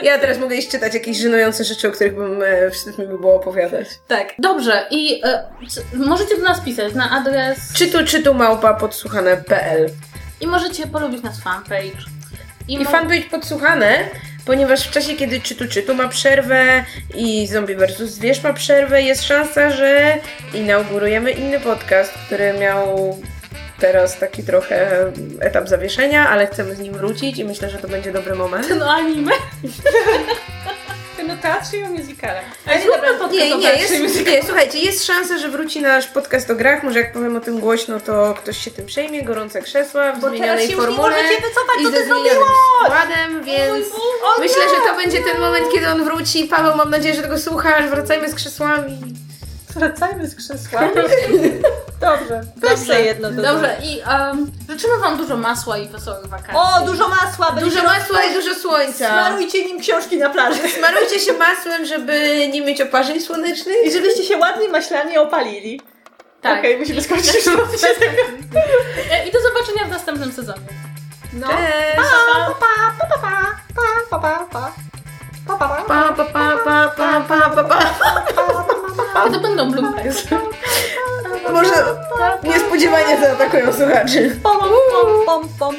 Ja teraz mogę iść czytać jakieś żenujące rzeczy, o których bym e, wstyd mi by było opowiadać. Tak, dobrze. I e, możecie do nas pisać na adres Czytu, czytu małpa podsłuchane.pl i możecie polubić nas fanpage. I mo- fanpage podsłuchane, ponieważ w czasie, kiedy czytu, czytu ma przerwę i Zombie vs. Zwierz ma przerwę, jest szansa, że inaugurujemy inny podcast, który miał teraz taki trochę etap zawieszenia, ale chcemy z nim wrócić i myślę, że to będzie dobry moment. No anime. Ten o teatrze i o musicalach. Ale zróbmy podcast Nie, nie, jest, nie, słuchajcie, jest szansa, że wróci nasz podcast o grach. Może jak powiem o tym głośno, to ktoś się tym przejmie. Gorące krzesła w Bo teraz zmienionej się już nie formule możecie wycofać, i co ze ty zmienionym zrobiłaś! składem, więc myślę, że to będzie ten moment, kiedy on wróci. Paweł, mam nadzieję, że tego słuchasz. Wracajmy z krzesłami. Wracajmy z krzesłami. Dobrze. Dobrze, jedno do Dobrze, i um, życzymy Wam dużo masła i wesołych wakacji. O, dużo masła! Dużo masła i dużo słońca. Smarujcie nim książki na plaży. Smarujcie się masłem, żeby nie mieć oparzeń słonecznych. I żebyście się ładnie maślanie opalili. Tak. Okej, musimy skończyć. E, I do zobaczenia w następnym sezonie. No. Cześć! Pa, pa, pa, pa, pa, pa, pa, pa. Pa, pa, pa. Pa, pa, pa, pa, pa, pa, pa, pa. To będą bloopers. Może nie niespodziewanie zaatakują słuchaczy. Pom, pom, pom, pom.